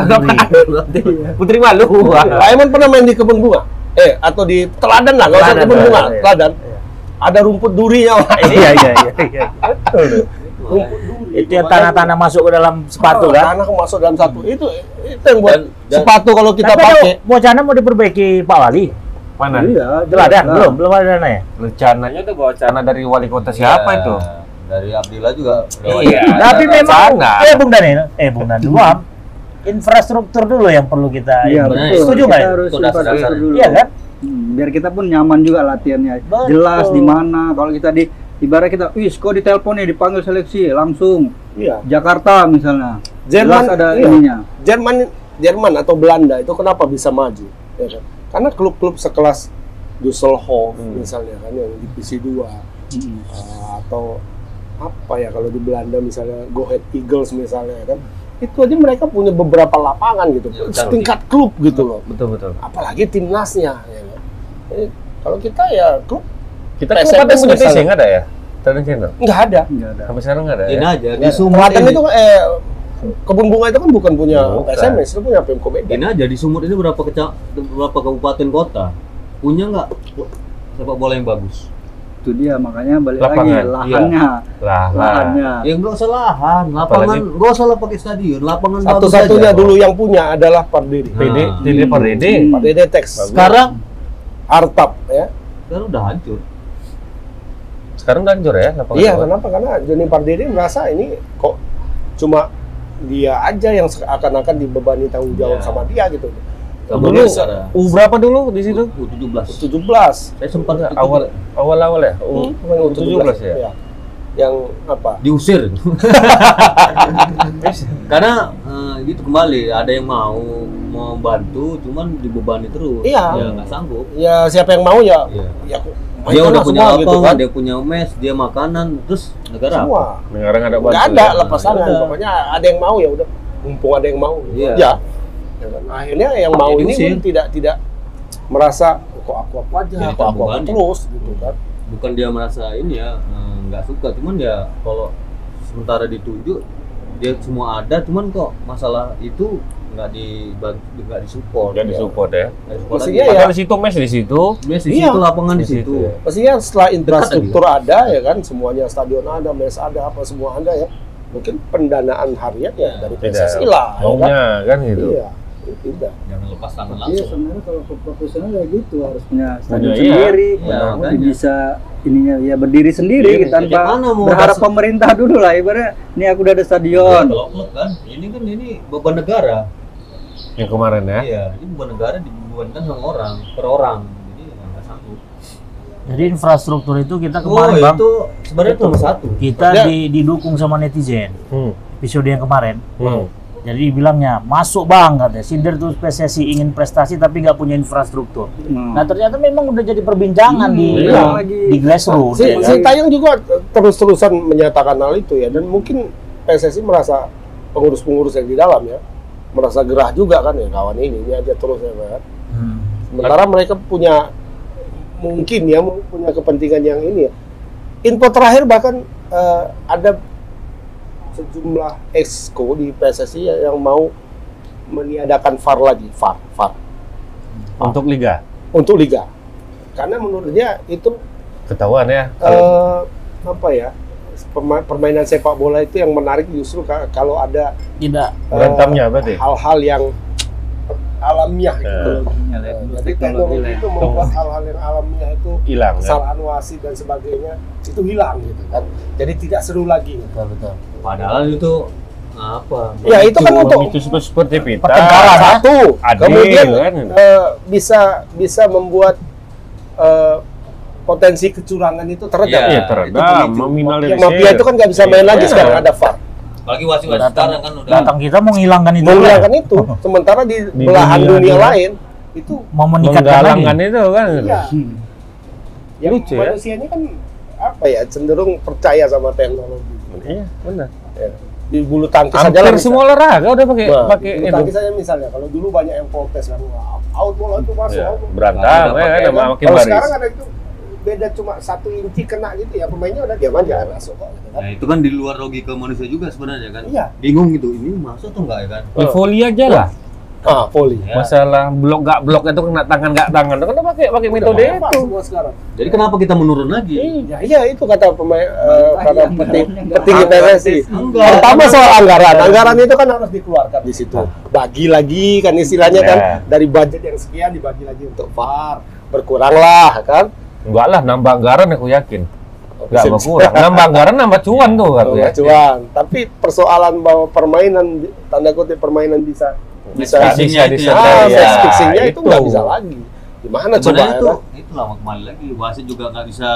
S3: Putri malu.
S4: Pak Eman pernah main di kebun bunga? Eh, atau di teladan lah, nggak usah kebun bunga,
S1: teladan, iya.
S4: Ada rumput durinya, Pak.
S1: Iya, iya, iya, iya. Itu yang tanah-tanah masuk ke dalam sepatu kan.
S4: Tanah masuk dalam satu. Itu itu yang buat
S2: Dan- dan-
S4: sepatu kalau kita
S1: Tapi
S4: pakai.
S1: wacana mau diperbaiki Pak Wali.
S3: Mana?
S5: Iya, jelas.
S1: belum, belum ada dana ya.
S3: Rencananya tuh wacana dari wali kota siapa
S2: Ya,
S3: itu?
S2: Dari Abdillah juga.
S3: Iya.
S1: Tapi memang,
S3: wacana.
S1: eh Bung Daniel, eh Bung Daniel, infrastruktur dulu yang perlu kita.
S5: Iya, betul.
S1: Setuju
S5: Kita
S1: nggak?
S5: harus
S2: Itu dasar-dasar.
S5: infrastruktur dulu.
S1: Iya kan?
S5: Hmm, biar kita pun nyaman juga latihannya.
S1: Betul.
S5: Jelas di mana kalau kita di ibarat kita, wis kok ditelepon nih dipanggil seleksi langsung
S4: Iya.
S5: Jakarta misalnya.
S4: Jerman
S5: Jelas ada
S4: iya.
S5: ininya.
S4: Jerman Jerman atau Belanda itu kenapa bisa maju? Ya kan? Karena klub-klub sekelas Düsseldorf
S3: Hmm.
S4: misalnya kan yang di divisi 2
S5: Hmm.
S4: uh, atau apa ya kalau di Belanda misalnya Go Ahead Eagles misalnya kan itu aja mereka punya beberapa lapangan gitu
S2: Ya,
S4: setingkat klub gitu loh
S3: Betul betul.
S4: apalagi timnasnya ya kan? Kalau kita ya klub
S3: Kita
S4: PSM
S3: kan pada punya. TC nggak ada ya? Training center.
S4: nggak ada
S5: Enggak ada.
S3: Sampai sekarang nggak ada
S2: Ini
S3: ya?
S2: aja di Sumut
S4: Teladan
S2: ini.
S4: itu eh kebun bunga itu kan bukan punya
S3: Bukan.
S4: PSMS itu punya Pemko Medan
S2: Ini aja di Sumut ini berapa keca berapa kabupaten kota punya nggak sepak bola yang bagus?
S5: Itu dia makanya balik
S3: Lapangan,
S5: lagi lahannya.
S3: Lah, lah.
S5: Lahannya.
S2: Ya nggak usah lahan, lapangan nggak usah lah pakai stadion, lapangan bagus
S4: satu-satunya
S2: aja.
S4: dulu yang punya adalah Pardede
S3: PD,
S2: Nah.
S3: PD per DD.
S5: Hmm.
S4: Pardede Tex
S2: Sekarang
S4: Artap ya
S2: sekarang udah hancur.
S3: Sekarang hancur ya lapangan
S4: iya
S3: bola?
S4: kenapa karena Joni Pardede merasa ini kok cuma dia aja yang akan-akan dibebani tanggung jawab
S2: Iya.
S4: sama dia gitu
S3: Dulu. U berapa dulu di situ?
S2: U17.
S4: 17
S2: Saya sempat ikut
S3: Awal awal awal ya? U
S4: Hmm,
S3: U17 ya?
S4: Iya. yang apa
S2: diusir. Karena eh, gitu kembali ada yang mau mau bantu, cuman dibebani terus.
S4: Iya.
S2: Ya nggak sanggup.
S4: ya siapa yang mau ya
S2: Iya.
S4: ya
S2: Dia udah punya
S4: semua
S2: lapangan,
S4: gitu kan
S2: dia punya mes, dia makanan, terus negara apa?
S4: semua
S3: ada bantu.
S4: nggak ada
S3: ya?
S4: lepas
S2: Ya
S4: tangan
S2: udah.
S4: pokoknya ada yang mau ya udah mumpung ada yang mau
S2: Iya.
S4: ya Ya akhirnya yang mau ini pun tidak tidak merasa kok aku aku aja
S2: Jadi
S4: kok aku aku
S2: tabungannya.
S4: terus gitu kan
S2: Bukan dia merasa ini ya eh, nggak suka, cuman dia kalau sementara ditunjuk dia semua ada, cuman kok masalah itu nggak dibantu, nggak disupport.
S3: Nggak disupport ya.
S2: Disupport lagi.
S4: ya.
S3: Padahal di situ mes di situ.
S2: Mes di
S4: Iya.
S2: situ, lapangan di
S3: Di situ,
S2: situ.
S3: ya.
S4: Setelah infrastruktur ada ya kan semuanya stadion ada mes ada apa semua ada ya mungkin pendanaan harian ya dari
S3: Tidak.
S4: PSSI lah ya kan
S3: Maunya kan gitu.
S4: iya tidak
S2: Jangan lepas tangan
S5: Iya
S2: langsung.
S5: sebenarnya kalau ke profesional ya gitu harus punya stadion
S3: iya.
S5: sendiri,
S2: Iya,
S5: Jadi
S2: makanya.
S5: bisa ininya ya berdiri sendiri
S3: Iya,
S5: tanpa
S2: bagaimana mau
S5: berharap pemerintah dulu lah ibaratnya ini aku udah ada stadion.
S2: Kalau klub kan, ini kan ini beban negara.
S3: Yang kemarin ya.
S2: Iya, ini beban negara dibebankan sama orang, per orang. Jadi ya nggak sanggup.
S1: Jadi infrastruktur itu kita
S2: Oh,
S1: kemarin bang,
S2: itu sebenarnya nomor satu.
S1: kita
S4: Ya.
S1: di- didukung sama netizen.
S3: Hmm.
S1: Episode yang kemarin.
S3: Hmm.
S1: Jadi bilangnya masuk bang katanya. Sindir terus PSSI ingin prestasi tapi nggak punya infrastruktur.
S5: Nah,
S1: Nah ternyata memang udah jadi perbincangan
S5: Hmm,
S1: di
S5: iya.
S1: di grassroots.
S4: si,
S1: ya
S4: si
S1: kan?
S4: Tayong juga terus-terusan menyatakan hal itu ya dan mungkin PSSI merasa pengurus-pengurus yang di dalam ya merasa gerah juga kan ya kawan ini ini aja terus ya kan.
S1: Hmm.
S4: Sementara mereka punya mungkin ya punya kepentingan yang ini ya. Info terakhir bahkan eh, ada sejumlah exco di PSSI ya- yang mau meniadakan VAR lagi, VAR, VAR
S3: Untuk liga.
S4: untuk liga. Karena menurut dia itu
S3: Ketahuan ya.
S4: eh, apa ya? Perma- Permainan sepak bola itu yang menarik justru ka- kalau ada
S1: Tidak
S4: eh,
S3: Berantamnya berarti.
S4: hal-hal yang alamiah gitu. Jadi teknologi itu membuat hal-hal yang alamiah itu
S3: hilang kan?
S4: kesalahan wasit dan sebagainya itu hilang gitu kan. Jadi tidak seru lagi. Gitu.
S1: betul betul.
S2: Padahal itu apa?
S4: Ya itu kan untuk
S3: itu seperti pita.
S1: Pertengkaran, ya?
S4: satu,
S3: Adil,
S4: kemudian
S3: kan?
S4: eh, bisa bisa membuat eh, potensi kecurangan itu teredam.
S2: Iya.
S3: Iya
S2: itu
S3: teredam, meminimalisir.
S4: Mafia itu kan nggak bisa main lagi
S3: Iya.
S4: sekarang ada VAR.
S2: Apalagi wasit-wasit
S1: Datang,
S2: sekarang kan udah
S1: datang kita mau menghilangkan itu.
S4: Menghilangkan itu, sementara di,
S3: Di
S4: belahan
S3: dunia
S4: lain itu
S1: Mau menikatkan lagi.
S3: Itu kan.
S4: iya. Yang
S3: Lucu ya.
S4: manusia ini kan apa ya cenderung percaya sama teknologi.
S3: Iya, benar.
S4: Ya. Di bulu tangkis saja
S3: Hampir
S4: lah
S3: semua olahraga udah pakai
S4: Nah,
S3: pakai
S4: bulu
S3: itu.
S4: tangkis saja misalnya kalau dulu banyak yang protes kan out bola itu masuk
S3: Ya,
S4: out.
S3: berantam
S2: Udah
S3: ya,
S2: pakai,
S3: kan,
S4: kan?
S3: makin
S4: Kalau
S3: baris.
S4: sekarang ada itu beda cuma satu inci kena gitu ya pemainnya udah diam aja masuk kok gitu kan.
S2: Nah, itu kan di luar logika manusia juga sebenarnya kan.
S4: Iya.
S2: Bingung gitu, ini masuk atau enggak ya kan?
S3: Ya, volley aja lah.
S4: Ah, poli.
S2: Ya.
S3: Masalah blok gak blok itu kena tangan gak tangan. Kan udah pakai pakai metode
S4: Udah
S3: itu.
S4: semua sekarang.
S2: Jadi kenapa kita menurun lagi?
S4: Ya, iya itu kata pemain eh, kata peting, petinggi PSSI.
S2: Enggak.
S4: Pertama soal anggaran. Anggaran itu kan harus dikeluarkan di situ. Bagi lagi kan istilahnya kan
S3: Ya.
S4: dari budget yang sekian dibagi lagi untuk VAR. Berkuranglah kan.
S3: Enggak lah, nambah anggaran aku yakin. Enggak
S4: Bisa-
S3: berkurang. Nambah anggaran nambah cuan tuh aku ya.
S4: cuan. Tapi persoalan bahwa permainan tanda kutip permainan bisa bisa
S3: bisa
S2: itu
S3: bisa.
S2: ya.
S4: ah, match fixingnya itu
S3: itu.
S4: nggak bisa lagi. Gimana coba
S2: Sebenarnya
S4: ya
S2: itu, itu lah kembali lagi wasit juga nggak bisa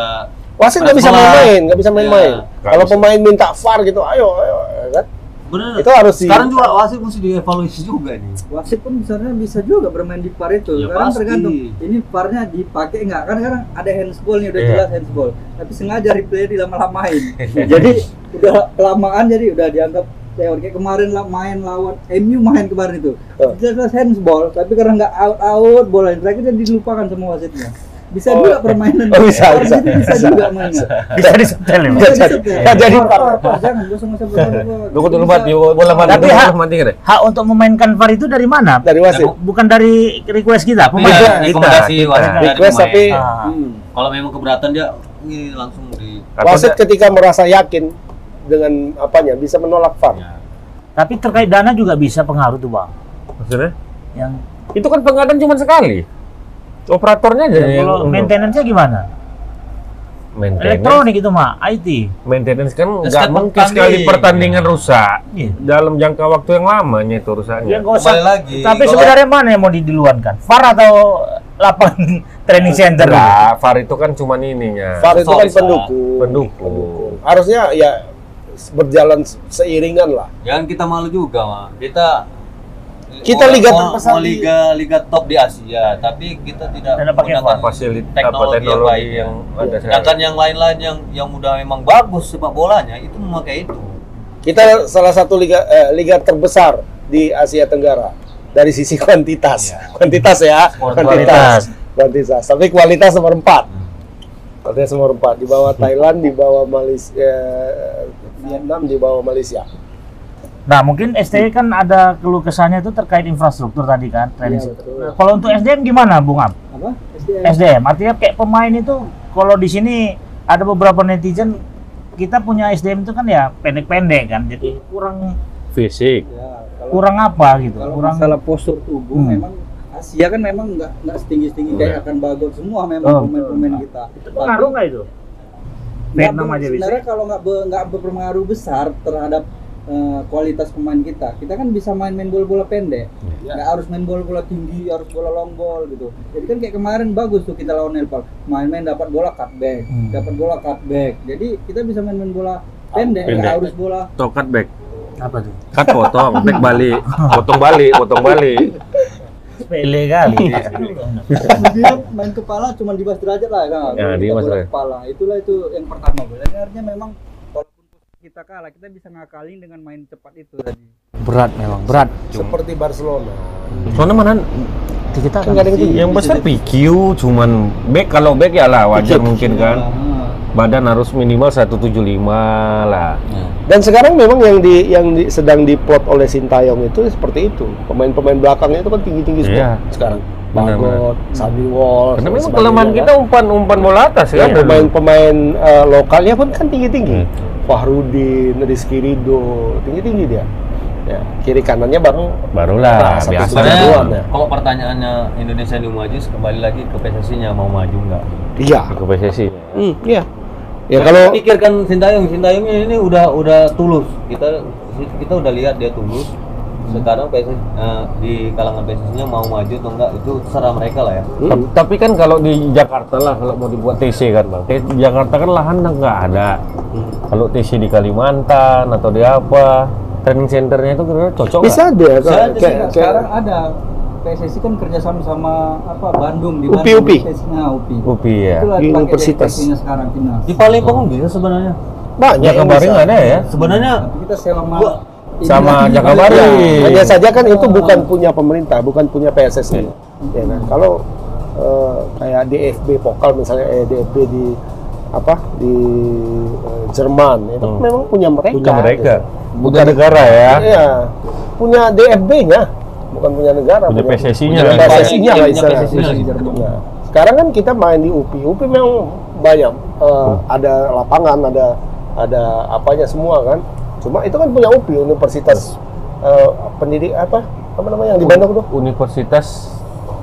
S4: Wasit nggak bisa main-main, nggak bisa main-main.
S2: Iya.
S3: Nggak
S4: Kalau
S3: bisa.
S4: pemain minta VAR gitu, ayo, ayo, ya kan?
S2: Bener.
S4: Itu harus di
S2: Sekarang juga wasit mesti dievaluasi juga nih.
S5: Wasit pun sebenarnya bisa juga bermain di VAR itu.
S2: Ya,
S5: Sekarang
S2: pasti.
S5: tergantung ini VAR-nya dipakai nggak? Kan sekarang ada handsball nih udah
S3: Iya.
S5: jelas handsball. Tapi sengaja replay dilama-lamain. jadi udah kelamaan jadi udah dianggap teori kayak kemarin lah main lawan MU main kemarin itu.
S4: Oh.
S5: Jelas handsball, tapi karena nggak out out bola yang terakhir dia dilupakan sama wasitnya. Bisa
S4: Oh.
S5: juga permainan
S4: Oh, bisa,
S5: VAR
S4: bisa.
S5: gitu bisa juga mainnya.
S1: Bisa disetel ya.
S5: Bisa disetel.
S4: jadi
S5: VAR.
S4: VAR,
S5: VAR, Jangan, gak usah nggak usah bola.
S3: Tunggu dulu mati, bola mati,
S1: Tapi
S3: bola
S1: hak-? Hak untuk memainkan VAR itu dari mana?
S4: dari wasit.
S1: Bukan dari request kita, pemain
S2: Iya,
S1: kita.
S2: rekomendasi wasit dari
S4: Request
S2: pemain.
S4: tapi
S1: Ah.
S5: Hmm.
S2: Kalau memang keberatan dia langsung di
S4: wasit ketika merasa yakin dengan apanya bisa menolak VAR.
S2: ya.
S1: Tapi terkait dana juga bisa pengaruh tuh bang.
S3: maksudnya?
S1: Yang
S3: Itu kan pengadaan cuma sekali. Operatornya aja yang
S1: kalau maintenance-nya gimana?
S3: maintenance.
S1: Elektronik itu mah, IT.
S3: Maintenance kan nggak
S2: kan
S3: mungkin sekali
S2: pertanding.
S3: pertandingan rusak
S1: Iya.
S3: dalam jangka waktu yang lamanya itu rusaknya.
S1: Ya usah.
S2: Kembali lagi.
S1: Tapi
S2: Kalau-
S1: sebenarnya mana yang mau didiluankan? VAR atau lapangan training center?
S3: Enggak, VAR itu kan cuma ininya.
S4: VAR itu kan pendukung.
S3: Pendukung.
S4: Harusnya ya berjalan seiringan lah.
S2: Jangan kita malu juga, mah. Kita
S4: Kita
S2: mau-
S4: liga
S2: mau- liga liga top di Asia, tapi kita tidak menggunakan
S3: Fasilitas
S2: teknologi, yang
S3: teknologi yang ada
S2: Sedangkan yang lain-lain yang yang udah memang bagus sepak bolanya itu memakai itu.
S4: Kita salah satu liga eh, liga terbesar di Asia Tenggara dari sisi kuantitas. Kuantitas ya, kuantitas. Kuantitas. Tapi kualitas nomor 4. Kualitas nomor 4 di bawah Thailand, di bawah Malaysia, eh, Vietnam, di bawah Malaysia.
S1: Nah mungkin STI kan ada keluh kesahnya itu terkait infrastruktur tadi kan, training
S5: Iya, betul.
S1: Nah, kalau untuk SDM gimana, Bung Am?
S5: Apa? SDM.
S1: SDM, artinya kayak pemain itu kalau di sini ada beberapa netizen kita punya SDM itu kan ya pendek-pendek kan, jadi kurang
S3: fisik.
S5: Ya, kalau
S1: kurang apa gitu,
S5: Kalau
S1: kurang
S5: masalah postur tubuh
S1: Hmm.
S5: memang Asia kan memang nggak nggak setinggi tinggi kayak akan bagot semua memang
S1: Oh.
S5: pemain-pemain kita.
S1: itu pengaruh nggak itu?
S5: Nggak
S1: Vietnam aja bisa.
S5: Sebenarnya kalau nggak be- nggak berpengaruh besar terhadap eh, kualitas pemain kita, kita kan bisa main-main bola-bola pendek.
S1: Iya.
S5: Nggak harus main bola-bola tinggi, harus bola long ball gitu. Jadi kan kayak kemarin bagus tuh kita lawan Nepal, main-main dapat bola cutback,
S1: Hmm.
S5: dapat bola cutback. Jadi kita bisa main-main bola pendek, nggak
S3: Pendek.
S5: harus bola
S3: Tokat back.
S1: Apa tuh?
S3: Cut potong, back balik. Potong balik, potong balik.
S1: Sepele kali.
S5: dia main kepala cuma di bawah derajat lah kan
S3: Ya, di
S5: bola
S3: derajat.
S5: kepala itulah itu yang pertama artinya memang kita kalah kita bisa ngakalin dengan main cepat itu tadi
S1: Berat memang, berat.
S4: Seperti Barcelona.
S3: Soalnya mana
S1: Kita
S4: Kan nggak ada yang tinggi.
S3: yang besar PQ cuman back kalau back ya lah wajar mungkin kan. Badan harus minimal 175 lah.
S4: Dan sekarang memang yang di yang di, sedang diplot oleh Sintayong itu seperti itu. Pemain-pemain belakangnya itu kan tinggi-tinggi semua
S3: Iya.
S4: sekarang.
S3: Benar,
S4: Bagot, Sabi Wall.
S3: Karena memang kelemahan
S4: kan.
S3: kita umpan-umpan bola atas
S4: Ya,
S3: kan.
S4: pemain-pemain eh, lokalnya pun kan tinggi-tinggi.
S3: Hmm.
S4: Fahrudin, Rizky Ridho, tinggi-tinggi dia. Ya, kiri kanannya baru
S3: Barulah
S4: Nah, satu
S3: biasa.
S4: setengah
S2: Sebenarnya
S4: doang ya.
S2: kalau pertanyaannya Indonesia ini maju kembali lagi ke PSSI-nya mau maju nggak?
S4: iya.
S3: Ke PSSI.
S4: Hmm, iya. Ya kalau
S2: pikirkan Sintayong, Sintayongnya ini udah udah tulus. Kita kita udah lihat dia tulus. Sekarang PSSI eh, di kalangan PSSI-nya mau maju atau enggak itu terserah mereka lah ya.
S4: hmm,
S3: Ta- Tapi kan kalau di Jakarta lah kalau mau dibuat TC kan bang. Di Jakarta kan lahan nggak ada. Kalau TC di Kalimantan atau di apa, training centernya itu kira-kira cocok
S4: bisa kayak-
S2: aja sih,
S4: kayak-
S5: sekarang ada PSSI kan kerjasama sama apa Bandung di
S4: UPI,
S5: Bandung
S4: UPI.
S5: UPI
S3: UPI ya.
S5: Itulah
S4: Di universitas.
S5: Sekarang
S2: Di Palembang pun bisa sebenarnya.
S4: banyak
S3: Ya kemarin ada ya.
S2: Sebenarnya
S5: tapi kita selama
S2: Gua-
S3: Sama
S5: ini-
S3: Jakabari.
S4: Ya,
S3: Iya.
S4: hanya saja kan itu bukan punya pemerintah, bukan punya PSSI. Ya kan? Kalau eh, kayak DFB Pokal misalnya eh, DFB di apa di eh, Jerman itu
S3: Hmm.
S4: memang punya mereka.
S3: Punya mereka.
S4: gitu.
S3: Bukan negara ya.
S4: Iya. Punya DFB-nya, bukan punya negara.
S3: Punya PSSI-nya.
S4: Punya PSSI-nya lah istilahnya. Ya. Sekarang kan kita main di UPI. UPI memang banyak eh, ada lapangan, ada ada apanya semua kan. Cuma itu kan punya UPI Universitas eh, pendidik apa apa namanya yang di Bandung tuh?
S3: Universitas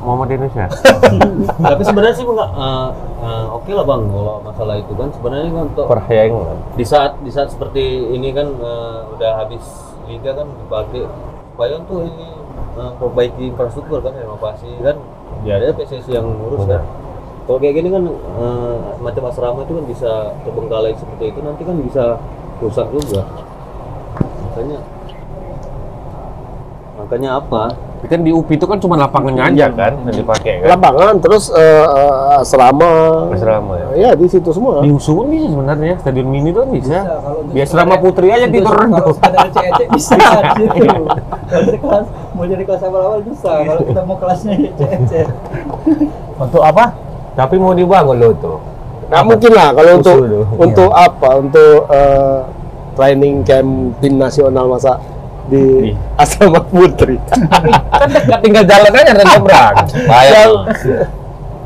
S3: Muhammad Indonesia.
S2: tapi sebenarnya sih enggak eh, eh, oke lah Bang kalau masalah itu kan sebenarnya kan untuk
S3: Perhayang.
S2: di saat di saat seperti ini kan eh, udah habis liga kan dipakai supaya untuk ini eh, perbaiki infrastruktur kan renovasi kan ya ada PSSI yang ngurus kan kalau kayak gini kan eh, macam asrama itu kan bisa terbengkalai seperti itu nanti kan bisa rusak juga makanya makanya apa
S3: kan di UPI itu kan cuma lapangannya aja kan yang dipakai kan.
S4: Lapangan terus eh, asrama.
S3: Asrama ya.
S4: Ya di situ semua.
S3: Di Usungan bisa sebenarnya, stadion mini tuh bisa.
S5: Bisa, sekolah-
S3: asrama putri aja tidur
S5: Kalau sekadar CEC bisa gitu. Kalau kelas mau jadi kelas awal-awal bisa. Kalau kita mau kelasnya ya CEC.
S1: Untuk apa?
S3: Tapi mau dibangun loh tuh.
S4: Nggak mungkin lah kalau untuk untuk apa? Untuk eh, training camp tim nasional masa di asrama putri.
S3: kan dekat tinggal jalan aja dan nyebrang.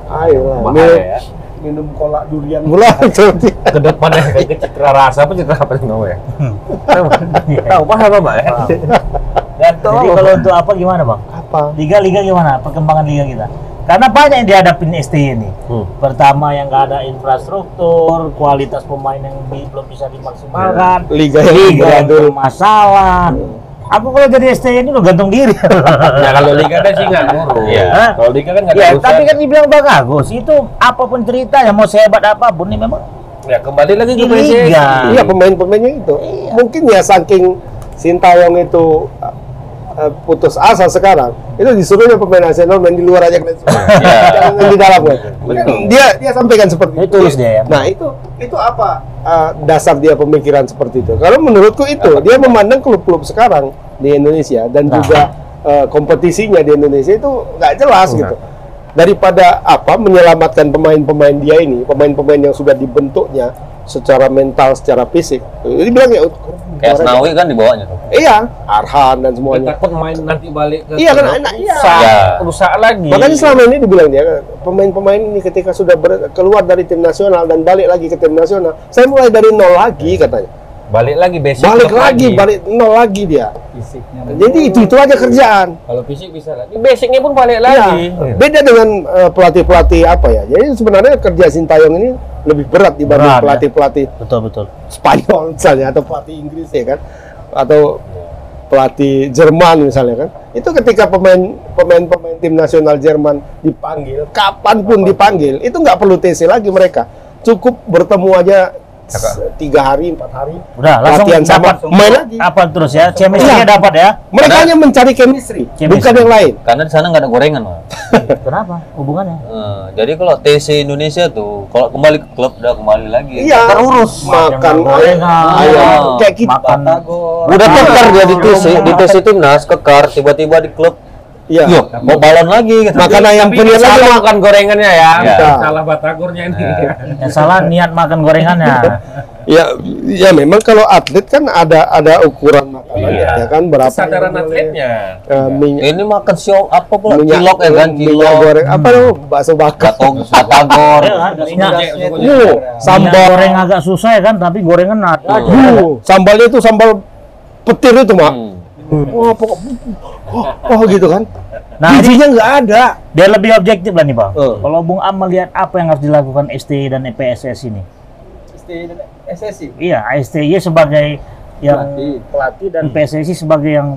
S4: Ayo lah.
S3: Bahaya ya.
S4: minum kolak durian mula
S3: Ke depannya kayak ke citra rasa apa citra apa sih namanya? Tahu paham apa ya?
S1: Dan jadi kalau untuk apa gimana bang?
S4: apa?
S1: Liga-liga gimana? Perkembangan liga kita? Karena banyak yang dihadapin STY ini.
S3: Hmm.
S1: Pertama yang nggak ada infrastruktur, kualitas pemain yang bi- belum bisa dimaksimalkan,
S4: Liga yang
S1: liga yang
S4: beradul.
S1: bermasalah. Aku kalau jadi STY ini udah gantung diri.
S3: Ya kalau liga kan sih nggak ngurus.
S1: Iya.
S3: Kalau liga kan nggak ada
S1: ya,
S3: urusan.
S1: tapi kan dibilang Bang Agus, itu apa pun ceritanya, mau sehebat apa pun, ini memang
S3: ya kembali lagi ke
S1: liga.
S4: Iya pemain-pemainnya itu. Mungkin ya saking Sintayong itu putus asa sekarang, itu disuruhnya pemain nasional main di luar aja. Jangan main di dalam kan. Dia dia sampaikan seperti
S1: Ini tulus dia ya?
S4: Nah itu itu apa eh, dasar dia pemikiran seperti itu? Kalau menurutku itu dia memandang klub-klub sekarang di Indonesia dan
S1: Nah.
S4: juga eh, kompetisinya di Indonesia itu nggak jelas gitu. Daripada apa menyelamatkan pemain-pemain dia ini, pemain-pemain yang sudah dibentuknya secara mental, secara fisik. Dia bilang ya
S2: kayak Asnawi kan dibawanya tuh
S4: Iya, Arhan dan
S3: Dia
S4: semuanya.
S3: takut main nanti balik ke
S4: Iya, kan, enak, iya.
S3: rusak,
S2: Iya.
S3: rusak lagi.
S4: Makanya selama ini dibilang dia pemain-pemain ini ketika sudah ber- keluar dari tim nasional dan balik lagi ke tim nasional, saya mulai dari nol lagi katanya.
S3: Balik lagi basic
S4: Balik lagi, balik nol lagi dia.
S5: Fisiknya.
S4: Jadi itu itu aja kerjaan.
S3: Kalau fisik bisa lagi. Basicnya pun balik
S4: Iya.
S3: lagi.
S4: Beda dengan eh, pelatih-pelatih apa ya. Jadi sebenarnya kerja Sintayong ini lebih berat dibanding
S1: Berat, ya.
S4: pelatih-pelatih
S1: betul betul.
S4: Spanyol misalnya atau pelatih Inggris ya kan atau pelatih Jerman misalnya kan itu ketika pemain pemain pemain tim nasional Jerman dipanggil kapan pun dipanggil itu nggak perlu TC lagi mereka cukup bertemu aja tiga hari empat hari
S1: Udah langsung
S4: latihan sama
S1: dapat
S4: main lagi
S1: apa terus ya? Chemistry-nya
S4: Iya.
S1: dapat ya?
S4: mereka hanya mencari chemistry,
S1: Chemistry.
S4: bukan yang lain
S2: Karena di sana nggak ada gorengan, Pak.
S1: Kenapa? Hubungannya?
S2: Eh, jadi kalau TC Indonesia tuh, kalau kembali ke klub udah kembali lagi.
S4: iya
S1: Terurus.
S4: makan
S1: gorengan,
S4: ayam
S2: Ah.
S4: kayak kita
S1: makan
S2: Udah kekar dia di TC, di TC timnas kekar, tiba-tiba di klub,
S4: iya
S2: yuk mau balon lagi. Gitu.
S4: makan ayam
S3: Tapi
S4: penyet lagi
S3: salah makan gorengannya ya.
S2: Ya.
S3: Salah batagornya ini.
S1: Yang salah niat makan gorengannya.
S4: ya ya memang kalau atlet kan ada ada ukuran makanannya
S3: Iya.
S4: ya kan berapa
S3: Kesadaran
S4: yang
S3: atletnya.
S4: eh, minyak
S2: Ini makan siom apa pula?
S4: minyak
S2: Cilok ya kan,
S4: minyak
S2: cilok,
S4: goreng apa tuh bakso bakar
S2: batagor.
S1: Ya? Minyak,
S4: Uh,
S1: minyak
S4: sambal
S1: goreng agak susah ya kan, tapi gorengan ada aja.
S4: Uh, sambalnya itu sambal petir itu mak
S2: Hmm.
S4: Wah pokok oh, oh gitu kan
S1: Nah,
S4: bijinya nggak ada
S1: biar lebih objektif lah nih, Bang.
S4: Eh.
S1: Kalau Bung Am melihat apa yang harus dilakukan STI dan PSS ini?
S5: SSI.
S1: Iya, STI sebagai yang
S5: Pelatih.
S1: pelatih dan PSSI sebagai yang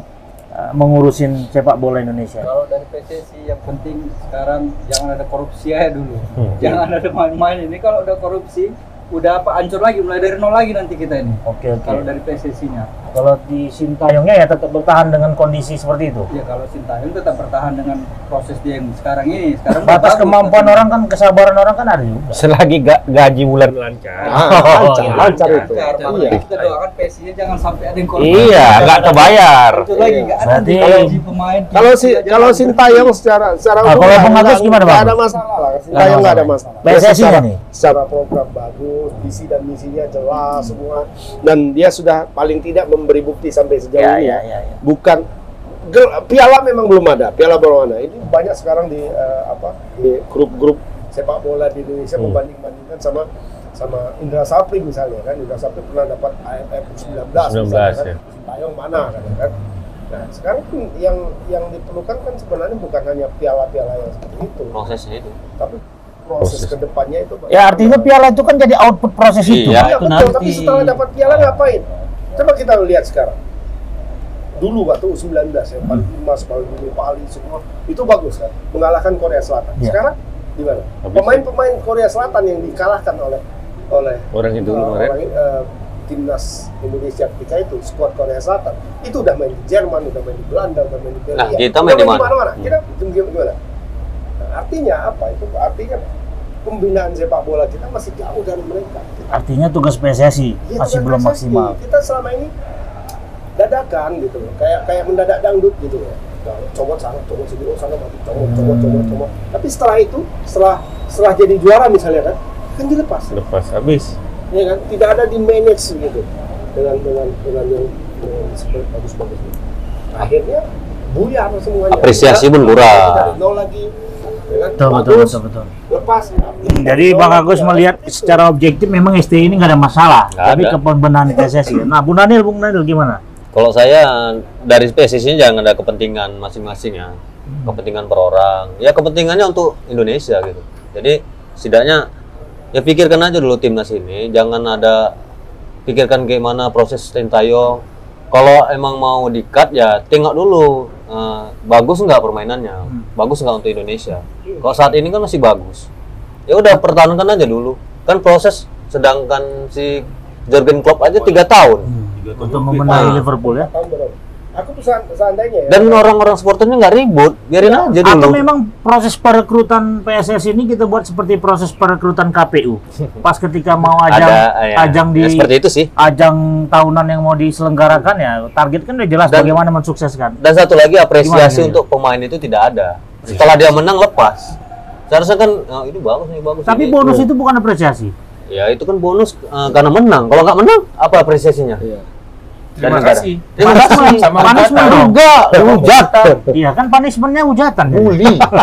S1: uh, mengurusin sepak bola Indonesia.
S5: Kalau dari PSSI yang penting sekarang jangan ada korupsi aja dulu. Jangan ada main-main ini kalau udah korupsi udah apa hancur lagi mulai dari nol lagi nanti kita ini.
S1: Oke, oke.
S5: Kalau dari PSSI-nya.
S1: Kalau di Sintayongnya ya tetap bertahan dengan kondisi seperti itu.
S5: Ya kalau Sintayong tetap bertahan dengan proses dia yang sekarang ini. Sekarang
S1: Batas kemampuan
S5: tapi-
S1: orang kan kesabaran orang kan ada juga.
S3: Selagi ga- gaji bulan lancar.
S4: Ah, lancar, lancar itu
S5: Lancar,
S4: iya
S5: makanya kita doakan PSSI-nya jangan sampai ada yang korupsi.
S3: Iya, nggak kebayar.
S5: Hancur lagi nggak ada
S1: Berarti-
S5: nanti gaji pemain.
S4: kalau si kalau. Sintayong secara secara
S1: Ah,
S4: umum
S1: kalau
S4: nggak-
S1: Bung Agus
S4: nggak-
S1: gimana, Bang?
S4: ada masalah lah Sintayong nggak ada masalah
S1: PSSI nih?
S4: secara program bagus visi dan misinya jelas semua dan dia sudah paling tidak memberi bukti sampai sejauh
S1: Ya,
S4: ini
S1: ya,
S4: ya.
S1: ya, ya.
S4: bukan gel- piala memang belum ada piala belum ada ini banyak sekarang di eh, apa di grup-grup sepak bola di Indonesia
S3: Hmm.
S4: membanding-bandingkan sama sama Indra Sapri misalnya kan Indra Sapri pernah dapat AFF 19
S3: 19,
S4: misalnya kan
S3: ya.
S4: Mana kan kan nah sekarang yang yang diperlukan kan sebenarnya bukan hanya piala-piala yang seperti itu
S2: Prosesnya itu.
S4: tapi proses
S3: Proses.
S4: ke depannya itu
S1: Ya artinya piala itu kan jadi output proses itu.
S2: Iya.
S4: Iya
S1: Itu
S4: betul,
S1: nanti.
S4: tapi setelah dapat piala ngapain? Coba kita lihat sekarang. Dulu waktu U19 ya, paling emas, paling dulu Pali semua itu bagus kan, mengalahkan Korea Selatan.
S1: Iya.
S4: Sekarang di mana?
S3: Habis.
S4: Pemain-pemain Korea Selatan yang dikalahkan oleh oleh
S3: Orang itu
S4: uh, orang, uh, timnas Indonesia ketika itu skuad Korea Selatan itu udah main di Jerman, udah main di Belanda, udah main di Belgia.
S2: Nah, kita
S4: udah
S2: main di mana?
S4: mana-mana. Kita gimana? Artinya apa? Itu artinya pembinaan sepak bola kita masih jauh dari mereka.
S1: Artinya tugas PSSI
S4: Iya,
S1: masih
S4: tugas
S1: belum
S4: PSSI.
S1: maksimal.
S4: Kita selama ini dadakan gitu loh, kayak kayak mendadak dangdut gitu loh. Nah, Comot sana, comot sini, oh sana mati, comot, comot, comot. Tapi setelah itu, setelah setelah jadi juara misalnya kan, kan dilepas,
S3: Lepas habis.
S4: ya kan? Tidak ada di manage gitu dengan dengan dengan yang, yang seperti bagus-bagus. Akhirnya buyar semuanya.
S2: Apresiasi pun kurang.
S4: nol lagi, ya?
S1: Betul, betul,
S4: Bagus,
S1: betul, betul.
S4: Lepas.
S1: Jadi Bang Agus melihat secara objektif memang STI ini nggak ada masalah,
S2: Nggak
S1: tapi
S2: ada.
S1: kepembenahan PSSI. Nah, Bung Daniel, Bung Daniel gimana?
S2: Kalau saya dari PSSI jangan ada kepentingan masing-masing ya. Kepentingan per orang. Ya kepentingannya untuk Indonesia gitu. Jadi setidaknya ya pikirkan aja dulu timnas ini, jangan ada pikirkan gimana proses Sintayong. Kalau emang mau di-cut ya tengok dulu eh, bagus nggak permainannya, bagus nggak untuk Indonesia. Kalau saat ini kan masih bagus. Ya udah pertahankan aja dulu. Kan proses sedangkan si Jurgen Klopp aja tiga tahun.
S1: Untuk membenahi
S2: Ah.
S1: Liverpool ya?
S4: Aku tuh seand- seandainya ya.
S2: Dan orang-orang supporternya nggak ribut, biarin aja
S1: Atau
S2: dulu.
S1: memang proses perekrutan PSSI ini kita buat seperti proses perekrutan KPU. Pas ketika mau ajang
S2: Ada, ya.
S1: ajang di
S2: Ya, seperti itu sih.
S1: ajang tahunan yang mau diselenggarakan ya target kan udah jelas
S2: Dan-
S1: bagaimana mensukseskan.
S2: Dan satu lagi apresiasi
S1: Gimana,
S2: untuk pemain itu tidak ada. Setelah dia menang lepas. Seharusnya kan "Oh, ini bagus nih bagus.
S1: Tapi
S2: ini."
S1: bonus itu bukan apresiasi.
S2: Ya itu kan bonus eh, karena menang. Kalau nggak menang apa apresiasinya?
S4: Iya.
S3: Terima
S2: negara.
S3: kasih.
S2: Terima kasih.
S3: Sama
S1: punishment
S3: hujatan.
S1: juga.
S2: Hujatan.
S1: Iya kan punishmentnya hujatan. ya?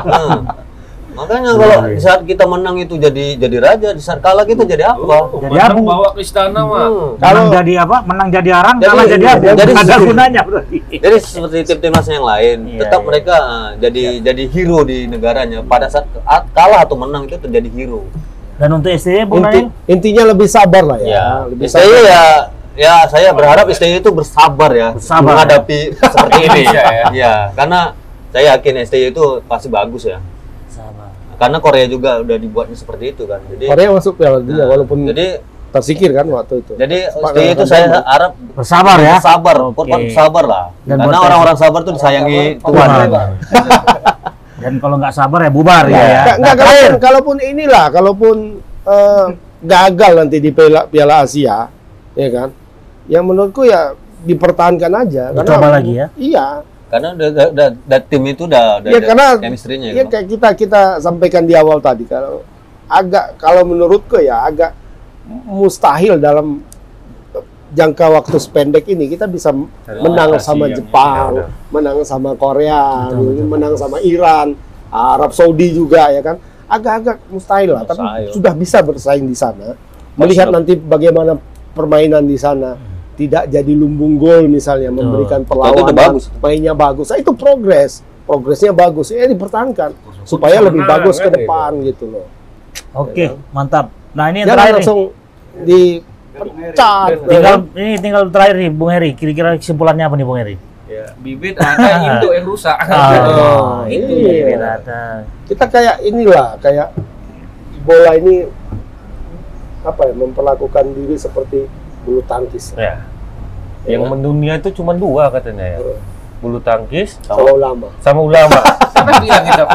S2: Nah, Makanya kalau di saat kita menang itu jadi jadi raja, di saat kalah kita jadi apa?
S1: Jadi
S3: Menang
S1: abu.
S3: bawa ke istana mah.
S2: Hmm.
S1: Menang jadi apa? Menang jadi arang,
S2: Jadi-
S1: kalah jadi abu.
S2: jadi-
S1: ada gunanya berarti.
S2: Jadi seperti tim-timnas yang lain,
S1: Iya,
S2: tetap
S1: iya.
S2: mereka eh, jadi jadi hero di negaranya. Pada saat kalah atau menang itu terjadi hero.
S1: Dan untuk STY Bung
S4: Inti, intinya lebih sabar lah ya.
S2: Ya,
S4: lebih
S2: STY ya ya saya berharap STY itu bersabar ya
S1: Bersabar.
S2: menghadapi seperti ini.
S3: Iya, ya.
S2: Ya, karena saya yakin STY itu pasti bagus ya. Karena Korea juga udah dibuatnya seperti itu kan. Jadi
S4: Korea masuk Piala Dunia
S2: nah,
S4: walaupun
S2: jadi
S4: tersikir kan waktu itu.
S2: Jadi
S4: Sepakat
S2: stay itu
S4: dengan
S2: saya harap
S1: Bersabar ya.
S2: sabar, korban sabar lah.
S1: Dan
S2: Karena orang-orang sabar tuh disayangi Tuhan.
S1: Tuhan. Dan kalau nggak sabar ya bubar ya. ya.
S4: Enggak,
S1: Nah,
S4: kalaupun, kalaupun inilah, kalaupun eh, gagal nanti di Piala, Piala Asia, ya kan? Yang menurutku ya dipertahankan aja.
S1: Dicoba lagi ya?
S4: Iya.
S2: Karena udah, udah, udah, udah tim itu udah, udah
S4: Ya karena
S2: chemistry-nya
S4: ya
S2: gitu.
S4: kayak kita kita sampaikan di awal tadi kalau agak kalau menurutku ya agak mustahil dalam jangka waktu sependek ini kita bisa menang sama
S3: yang-
S4: Jepang,
S3: ya
S4: menang sama Korea,
S1: Betul, betul.
S4: menang sama Iran, Arab Saudi juga ya kan. Agak-agak mustahil lah, tapi
S2: Mustahil.
S4: sudah bisa bersaing di sana. Melihat nanti bagaimana permainan di sana. Tidak jadi lumbung gol misalnya memberikan perlawanan,
S2: bagus.
S4: mainnya bagus. Nah, itu progres. Progresnya bagus. Ya dipertahankan supaya lebih bagus ke
S3: kan,
S4: depan gitu loh.
S1: Oke, mantap. Nah ini yang terakhir nih.
S4: langsung dipecat.
S1: Tinggal ini tinggal terakhir nih Bung Heri. Kira-kira kesimpulannya apa nih Bung Heri?
S3: Ya, bibit ada, induk yang rusak.
S1: Ah, itu
S4: iya. kita kayak inilah kayak bola ini apa ya memperlakukan diri seperti bulu tangkis
S3: Ya. Yang mendunia itu cuma dua katanya ya. Bulu tangkis
S4: sama ulama
S3: sama ulama.
S5: Siapa yang bilang itu?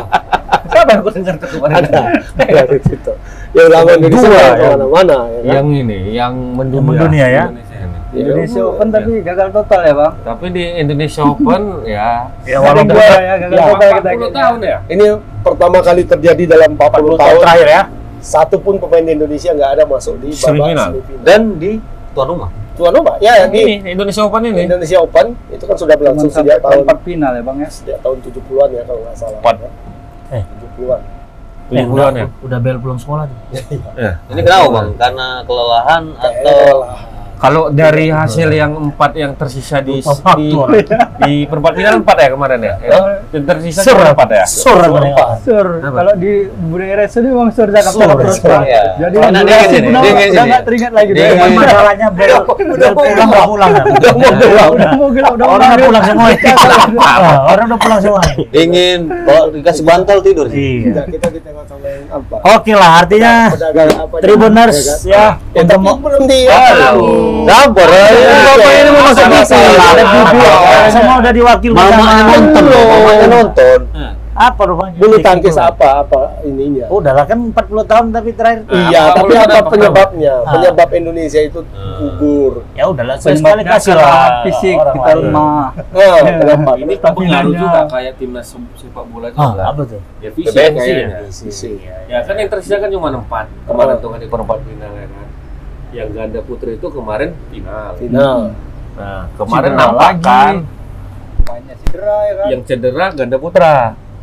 S5: Siapa yang aku dengar tuh kemarin?
S4: ada dari situ ya ulama
S3: Dua,
S4: kan
S3: ya.
S4: ke mana-mana ya kan?
S3: yang ini, yang mendunia.
S1: Yang mendunia ya?
S3: Indonesia ini.
S4: Ya,
S5: Indonesia Open tapi gagal total ya bang.
S3: Tapi di Indonesia Open ya
S1: Ya walaupun
S5: ya gagal
S4: Ya,
S5: total kita.
S3: 40 tahun ya.
S4: ini pertama kali terjadi dalam 40,
S1: 40
S4: tahun
S1: tahun terakhir ya.
S4: satu pun pemain Indonesia nggak ada masuk di babak
S3: semifinal
S2: Dan di tuan rumah.
S4: Tuan rumah ya di
S3: Ini Indonesia Open ini.
S4: Indonesia Open itu kan sudah berlangsung sejak tahun
S5: empat final ya bang ya.
S4: sejak tahun 70-an ya kalau nggak salah
S3: Empat.
S1: Eh.
S4: 70-an
S1: Eh,
S3: 70
S1: udah,
S3: an ya.
S1: udah bel pulang sekolah tuh.
S3: Ya.
S2: Ini kenapa bang? Karena kelelahan atau.
S3: Kalau dari hasil yang empat yang tersisa di
S1: Lupa
S3: di, di perempat final empat ya kemarin ya. Yang tersisa
S1: Sur.
S3: cuma empat ya.
S1: Sur. Menengok.
S5: Sur, kalau di budaya RS ini bang Sur Jakarta
S1: Sur,
S5: terus
S1: Sur,
S2: ya.
S5: Jadi
S2: ini,
S5: pun
S2: dingin
S5: udah nggak teringat lagi. Udah
S1: Yang masalahnya bel, bel pulang nggak pulang. Ya.
S4: udah mau gelap
S5: udah mau gelap, udah
S1: Orang udah pulang semua. Orang udah pulang semua.
S2: dingin, kalau dikasih bantal tidur.
S1: Iya.
S4: Kita tengah apa?
S1: Oke lah, artinya Tribuners ya
S4: Ya,
S1: untuk
S4: belum di
S2: Ya.
S4: Bapak ini mau masuk. TV.
S2: Ada video.
S1: semua udah diwakil
S2: Mamanya nonton, mamanya nonton.
S1: Apa rupanya?
S4: bulu tangkis apa apa ininya
S1: Udah lah kan 40 tahun tapi terakhir.
S4: iya tapi
S3: apa-
S4: penyebabnya
S1: Ah.
S4: penyebab Indonesia itu gugur
S1: Ya udahlah, sekali kasih lah
S5: fisik kita lemah.
S4: nah, kenapa
S3: Ini
S5: Tapi
S3: pengaruh juga kayak timnas sepak bola
S1: Ah,
S3: juga.
S1: apa tuh?
S3: Ya fisik kayaknya. Ya kan yang tersisa kan cuma empat kemarin tuh kan di perempat final ya kan. Yang ganda putri itu kemarin final.
S4: final
S3: Nah kemarin
S5: Cedera
S3: nampak
S5: lagi.
S3: kan
S5: Banyak cedera ya kan.
S3: yang cedera ganda putra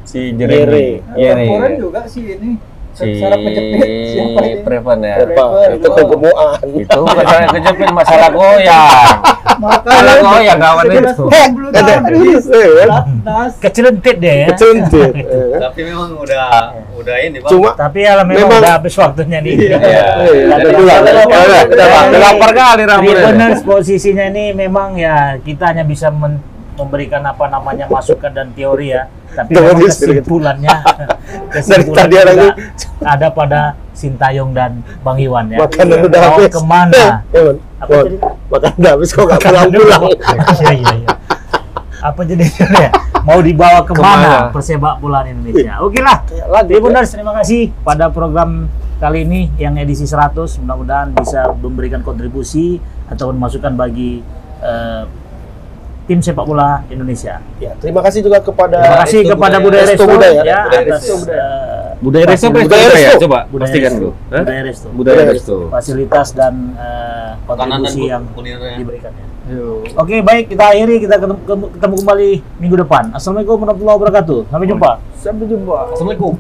S3: si
S4: Jere.
S3: Jeremy. Jere.
S5: Laporan juga sih ini.
S3: Si
S5: siapa ini?
S3: Prevan ya.
S4: apa itu kegemuan
S3: Itu bukan salah kejepit masalah goyang. Masalah goyang kawan itu.
S4: eh.
S1: Kecelentit deh ya.
S4: eh, kan?
S2: Tapi memang udah udah ini bang.
S4: cuma
S1: Tapi ya memang,
S4: Memang-
S1: udah habis waktunya nih.
S2: Iya.
S4: eh, Udah, Udah udah.
S3: lapar kali rambutnya.
S1: Tribuners posisinya ini memang ya kita hanya bisa men- memberikan apa namanya masukan dan teori ya. Tapi kesimpulannya
S4: Dari
S1: kesimpulannya
S4: tadi orang
S1: juga
S4: ini
S1: ada pada Sintayong dan Bang Iwan ya.
S4: makanan udah
S1: Mau
S4: habis
S1: ke mana?
S4: Eh, Mon,
S1: Apa
S4: Mon,
S1: jadi?
S4: makan udah habis kok nggak pulang-pulang
S1: Iya iya iya. Apa jenisnya ya? Mau dibawa ke
S3: mana Ke mana?
S1: persepak bolaan Indonesia? Oke lah. Tribuners terima kasih pada program kali ini yang edisi 100 mudah-mudahan bisa memberikan kontribusi ataupun masukan bagi eh, tim sepak bola Indonesia.
S4: ya terima kasih juga kepada
S1: Terima kasih
S2: Resto
S1: kepada
S2: Budaya.
S4: Resto
S1: Resto
S4: Budaya.
S1: ya
S2: Budaya
S1: atas
S2: Resto.
S1: eh,
S3: Budaya resto apa
S4: Budaya
S3: resto ya?
S4: resto.
S3: Coba
S1: Budaya
S3: pastikan
S1: Resto.
S3: dulu. Hah?
S1: Budaya Resto.
S3: Budaya resto.
S1: Fasilitas dan eh,
S2: dan
S1: kontribusi yang
S2: kulinernya.
S1: diberikannya.
S5: Yo.
S1: Oke, baik kita akhiri kita ketemu, ketemu kembali minggu depan. Assalamualaikum warahmatullahi wabarakatuh. Sampai jumpa.
S5: Sampai jumpa.
S2: Assalamualaikum.